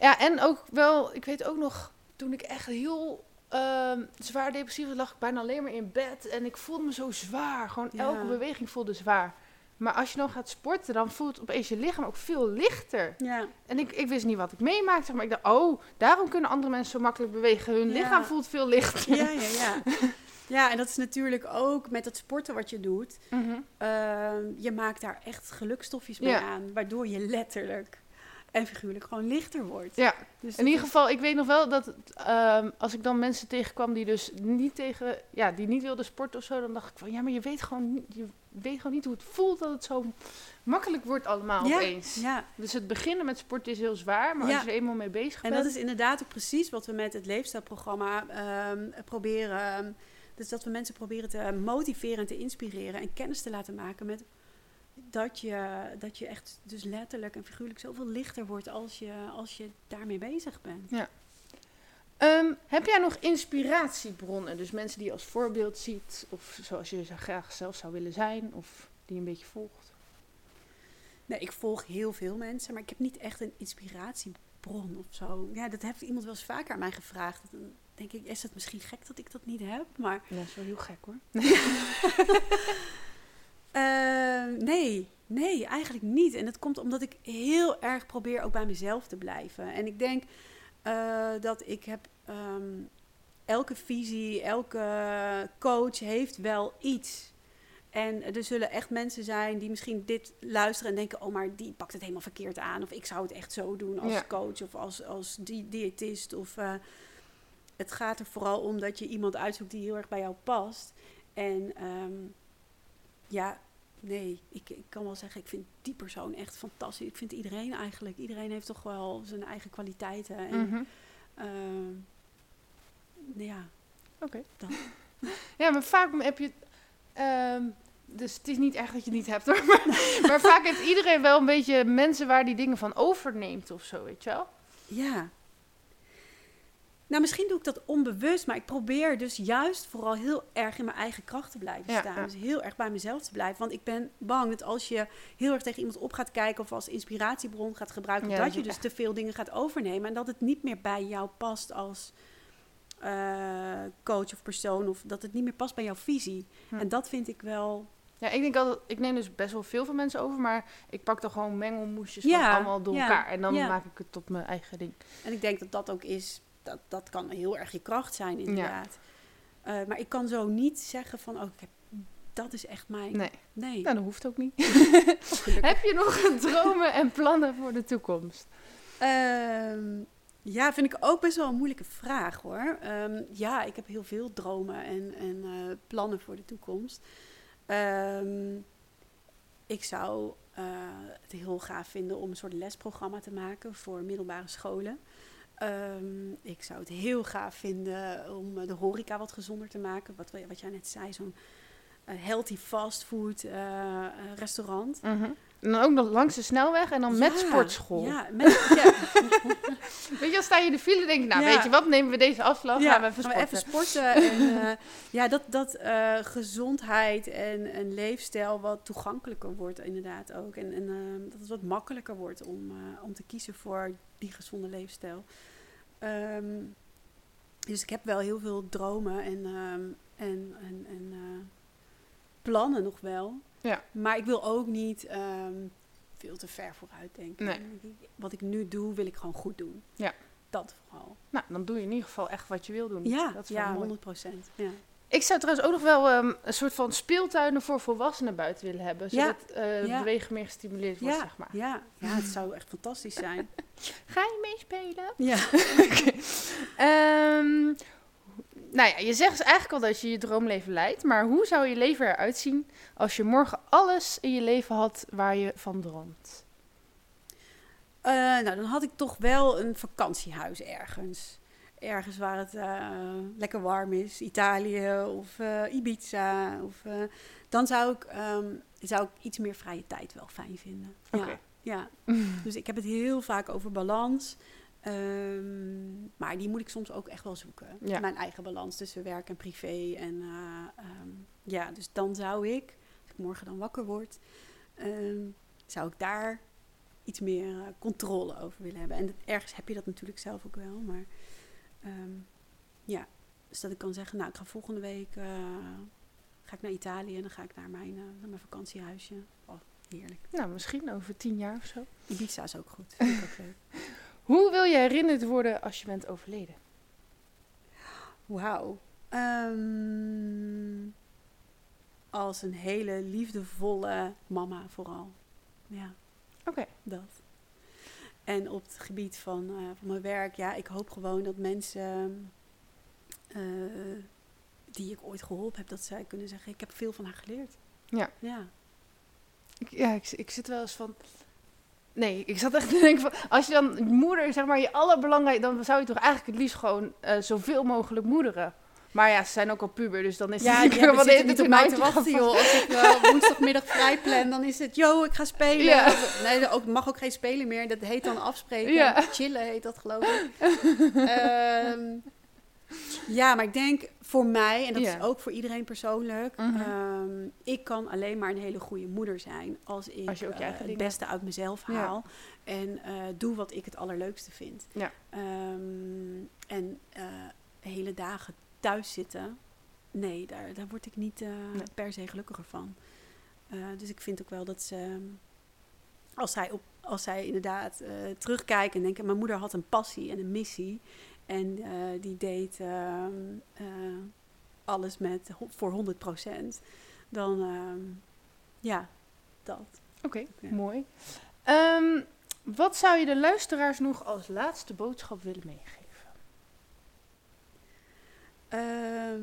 ja, en ook wel, ik weet ook nog, toen ik echt heel ehm, zwaar depressief was, lag ik bijna alleen maar in bed. En ik voelde me zo zwaar. Gewoon elke beweging voelde zwaar. Maar als je dan gaat sporten, dan voelt opeens je lichaam ook veel lichter. ja. En ik, ik wist niet wat ik meemaakte, zeg maar ik dacht, oh, daarom kunnen andere mensen zo makkelijk bewegen. Hun Ja. lichaam voelt veel lichter. Ja, ja, ja. Ja, en dat is natuurlijk ook met het sporten wat je doet. Mhm. ehm, je maakt daar echt gelukstofjes mee Ja. aan, waardoor je letterlijk en figuurlijk gewoon lichter wordt. Ja, Dus in ieder geval, ik weet nog wel dat ehm, als ik dan mensen tegenkwam die dus niet tegen, ja, die niet wilden sporten of zo, dan dacht ik van, ja, maar je weet gewoon, niet- je weet gewoon niet hoe het voelt dat het zo makkelijk wordt allemaal Ja, opeens. Ja, Dus het beginnen met sporten is heel zwaar, maar Ja. als je er eenmaal mee bezig en bent, dat is inderdaad ook precies wat we met het leefstijlprogramma ehm, proberen. Dus dat we mensen proberen te motiveren en te inspireren en kennis te laten maken met dat je, dat je echt dus letterlijk en figuurlijk zoveel lichter wordt als je, als je daarmee bezig bent. Ehm, heb jij nog inspiratiebronnen? Dus mensen die je als voorbeeld ziet, of zoals je zo graag zelf zou willen zijn, of die je een beetje volgt? Nee, ik volg heel veel mensen, maar ik heb niet echt een inspiratiebron of zo. Ja, dat heeft iemand wel eens vaker aan mij gevraagd. Dan denk ik, is het misschien gek dat ik dat niet heb? Maar Ja, dat is wel heel gek hoor. eh, nee, nee, eigenlijk niet. En dat komt omdat ik heel erg probeer ook bij mezelf te blijven. En ik denk eh, dat ik heb... ehm, elke visie, elke coach heeft wel iets. En er zullen echt mensen zijn die misschien dit luisteren en denken: oh, maar die pakt het helemaal verkeerd aan. Of ik zou het echt zo doen als Ja. coach of als, als di- diëtist. Of, eh, het gaat er vooral om dat je iemand uitzoekt die heel erg bij jou past. En ehm, ja, nee, ik, ik kan wel zeggen, ik vind die persoon echt fantastisch. Ik vind iedereen eigenlijk. Iedereen heeft toch wel zijn eigen kwaliteiten. En, Mhm. Ehm, ja, Oké. Dan. Ja, maar vaak heb je... ehm, dus het is niet echt dat je het niet hebt hoor. Maar, maar vaak heeft iedereen wel een beetje mensen waar die dingen van overneemt of zo, weet je wel? ja. Nou, misschien doe ik dat onbewust, maar ik probeer dus juist vooral heel erg in mijn eigen kracht te blijven Ja, staan. ja. Dus heel erg bij mezelf te blijven. Want ik ben bang dat als je heel erg tegen iemand op gaat kijken of als inspiratiebron gaat gebruiken, Ja, dat dat je dus echt- te veel dingen gaat overnemen en dat het niet meer bij jou past als eh, coach of persoon of dat het niet meer past bij jouw visie. Hm. En dat vind ik wel. Ja, ik denk altijd, ik neem dus best wel veel van mensen over, maar ik pak dan gewoon mengelmoesjes Ja, van allemaal door ja, elkaar. En dan ja. maak ik het tot mijn eigen ding. En ik denk dat dat ook is. Dat, dat kan heel erg je kracht zijn, inderdaad. Eh, maar ik kan zo niet zeggen van, oh, ik heb, dat is echt mijn. Nee, Nee. nou, dat hoeft ook niet. Gelukkig. Heb je nog dromen en plannen voor de toekomst? Ehm, ja, vind ik ook best wel een moeilijke vraag hoor. Ehm, ja, ik heb heel veel dromen en, en eh, plannen voor de toekomst. Ehm, ik zou eh, het heel gaaf vinden om een soort lesprogramma te maken voor middelbare scholen. Ehm, ik zou het heel gaaf vinden om eh, de horeca wat gezonder te maken. Wat, wat jij net zei, zo'n eh, healthy fastfood eh, eh, restaurant. En dan ook nog langs de snelweg en dan met sportschool. Ja, met, ja, Weet je, dan sta je in de file en denk ik, nou weet je wat, nemen we deze afslag, gaan we even gaan sporten. we even sporten. en, eh, ja, dat, dat eh, gezondheid en een leefstijl wat toegankelijker wordt inderdaad ook. En, en eh, dat het wat makkelijker wordt om, eh, om te kiezen voor die gezonde leefstijl. Ehm, dus ik heb wel heel veel dromen en, ehm, en, en, en plannen nog wel. Ja. Maar ik wil ook niet ehm, veel te ver vooruit denken. Nee. Wat ik nu doe, wil ik gewoon goed doen. Ja. Dat vooral. Nou, dan doe je in ieder geval echt wat je wil doen. Ja, dat is ja mooi. 100 procent. Ja. Ik zou trouwens ook nog wel ehm, een soort van speeltuinen voor volwassenen buiten willen hebben. Zodat eh Ja. bewegen meer gestimuleerd wordt, Ja, zeg maar. ja, ja, het zou echt fantastisch zijn. Ga je meespelen? Ja. Ehm, nou ja, je zegt dus eigenlijk al dat je je droomleven leidt. Maar hoe zou je leven eruit zien als je morgen alles in je leven had waar je van droomt? Eh, nou, dan had ik toch wel een vakantiehuis ergens. Ergens waar het eh, lekker warm is. Italië of eh, Ibiza. Of, dan zou ik, ehm, zou ik iets meer vrije tijd wel fijn vinden. Oké. Ja, ja. Dus ik heb het heel vaak over balans. Ehm, maar die moet ik soms ook echt wel zoeken. Ja. Mijn eigen balans tussen werk en privé. En eh, ehm, ja, dus dan zou ik, als ik morgen dan wakker word, ehm, zou ik daar iets meer eh, controle over willen hebben. En dat- ergens heb je dat natuurlijk zelf ook wel. Maar ja, dus dat ik kan zeggen, nou, ik ga volgende week eh, ga ik naar Italië en dan ga ik naar mijn, naar mijn vakantiehuisje. Oh, heerlijk. Nou, misschien over tien jaar of zo. Ibiza is ook goed. Vind ik ook leuk. Hoe wil je herinnerd worden als je bent overleden? Wauw. Ehm, als een hele liefdevolle mama vooral. Ja, Oké. dat. En op het gebied van, eh, van mijn werk, ja, ik hoop gewoon dat mensen eh, die ik ooit geholpen heb, dat zij kunnen zeggen, ik heb veel van haar geleerd. Ja. Ja. Ik, ja, ik, ik zit wel eens van... Nee, ik zat echt te denken van... Als je dan moeder, zeg maar, je allerbelangrijkste... Dan zou je toch eigenlijk het liefst gewoon eh, zoveel mogelijk moederen. Maar ja, ze zijn ook al puber, dus dan is Ja, het wel zitten de- niet op mij te wachten, joh. Als ik eh, woensdagmiddag vrij plan, dan is het, yo, ik ga spelen. Ja. Nee, ook, mag ook geen spelen meer. Dat heet dan afspreken. Ja. Chillen heet dat, geloof ik. Ehm, ja, maar ik denk voor mij, en dat is ook voor iedereen persoonlijk... Mhm. ehm, ik kan alleen maar een hele goede moeder zijn... als ik Als je ook je eh, het beste uit mezelf Ja. haal... en eh, doe wat ik het allerleukste vind. Ja. Ehm, en eh, hele dagen thuis zitten... Nee, daar, daar word ik niet Nee. per se gelukkiger van. Dus ik vind ook wel dat ze, als zij, op, als zij inderdaad terugkijken en denken: Mijn moeder had een passie en een missie. En eh, die deed ehm, eh, alles met, voor 100% Dan, ehm, ja, dat. Oké, Ja. mooi. Ehm, wat zou je de luisteraars nog als laatste boodschap willen meegeven?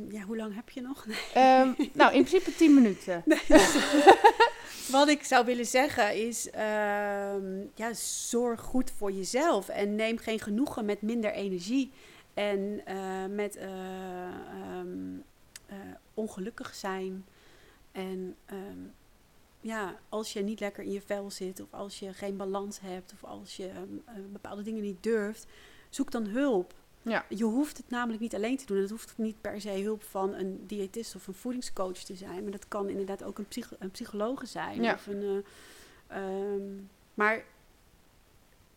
Ja, hoe lang heb je nog? Nou, in principe 10 minuten. Wat ik zou willen zeggen is, ehm, ja, zorg goed voor jezelf en neem geen genoegen met minder energie. En eh, met eh, ehm, eh, ongelukkig zijn. En ehm, ja, als je niet lekker in je vel zit, of als je geen balans hebt, of als je bepaalde dingen niet durft, zoek dan hulp. Ja. Je hoeft het namelijk niet alleen te doen. Het hoeft niet per se hulp van een diëtist of een voedingscoach te zijn. Maar dat kan inderdaad ook een, psycho een psychologe zijn. Ja. Of een, eh, ehm, maar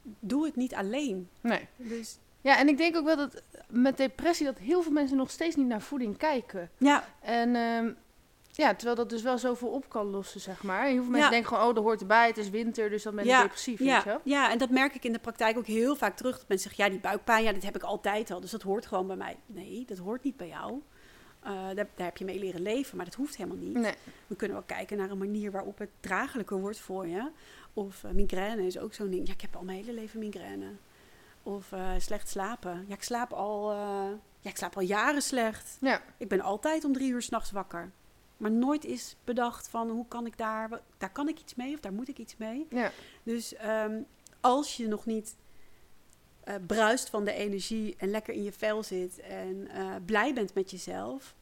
doe het niet alleen. Nee. Dus Ja, en ik denk ook wel dat met depressie dat heel veel mensen nog steeds niet naar voeding kijken. ja, En ehm, ja, terwijl dat dus wel zoveel op kan lossen, zeg maar. Heel veel mensen denken gewoon, oh, dat hoort erbij, het is winter, dus dan ben ik Ja, depressief, weet je ja, ja, en dat merk ik in de praktijk ook heel vaak terug. Dat mensen zeggen, ja, die buikpijn, ja, dat heb ik altijd al. Dus dat hoort gewoon bij mij. Nee, dat hoort niet bij jou. Eh, daar, daar heb je mee leren leven, maar dat hoeft helemaal niet. Nee. We kunnen wel kijken naar een manier waarop het draaglijker wordt voor je. Of eh, migraine is ook zo'n ding. Ja, ik heb al mijn hele leven migraine. Of eh, slecht slapen. Ja, ik slaap al, ja, ik slaap al jaren slecht. Ja. Ik ben altijd om drie uur s'nachts wakker. Maar nooit is bedacht van hoe kan ik daar, daar kan ik iets mee of daar moet ik iets mee. Ja. Dus ehm, als je nog niet eh, bruist van de energie en lekker in je vel zit en eh, blij bent met jezelf,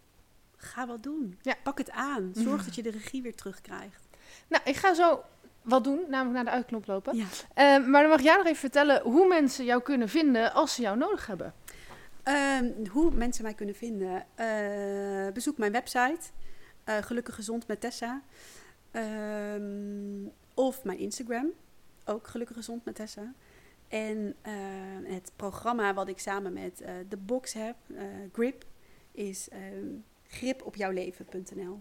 ga wat doen. Ja. Pak het aan. Zorg dat je de regie weer terugkrijgt. Nou, ik ga zo wat doen, namelijk naar de uitknop lopen. Ja. Ehm, maar dan mag jij nog even vertellen hoe mensen jou kunnen vinden als ze jou nodig hebben. Ehm, hoe mensen mij kunnen vinden? Eh, bezoek mijn website, eh, Gelukkig Gezond met Tessa. Ehm, of mijn Instagram, ook Gelukkig Gezond met Tessa. En eh, het programma wat ik samen met eh, de box heb, eh, Grip, is ehm gripopjouwleven.nl.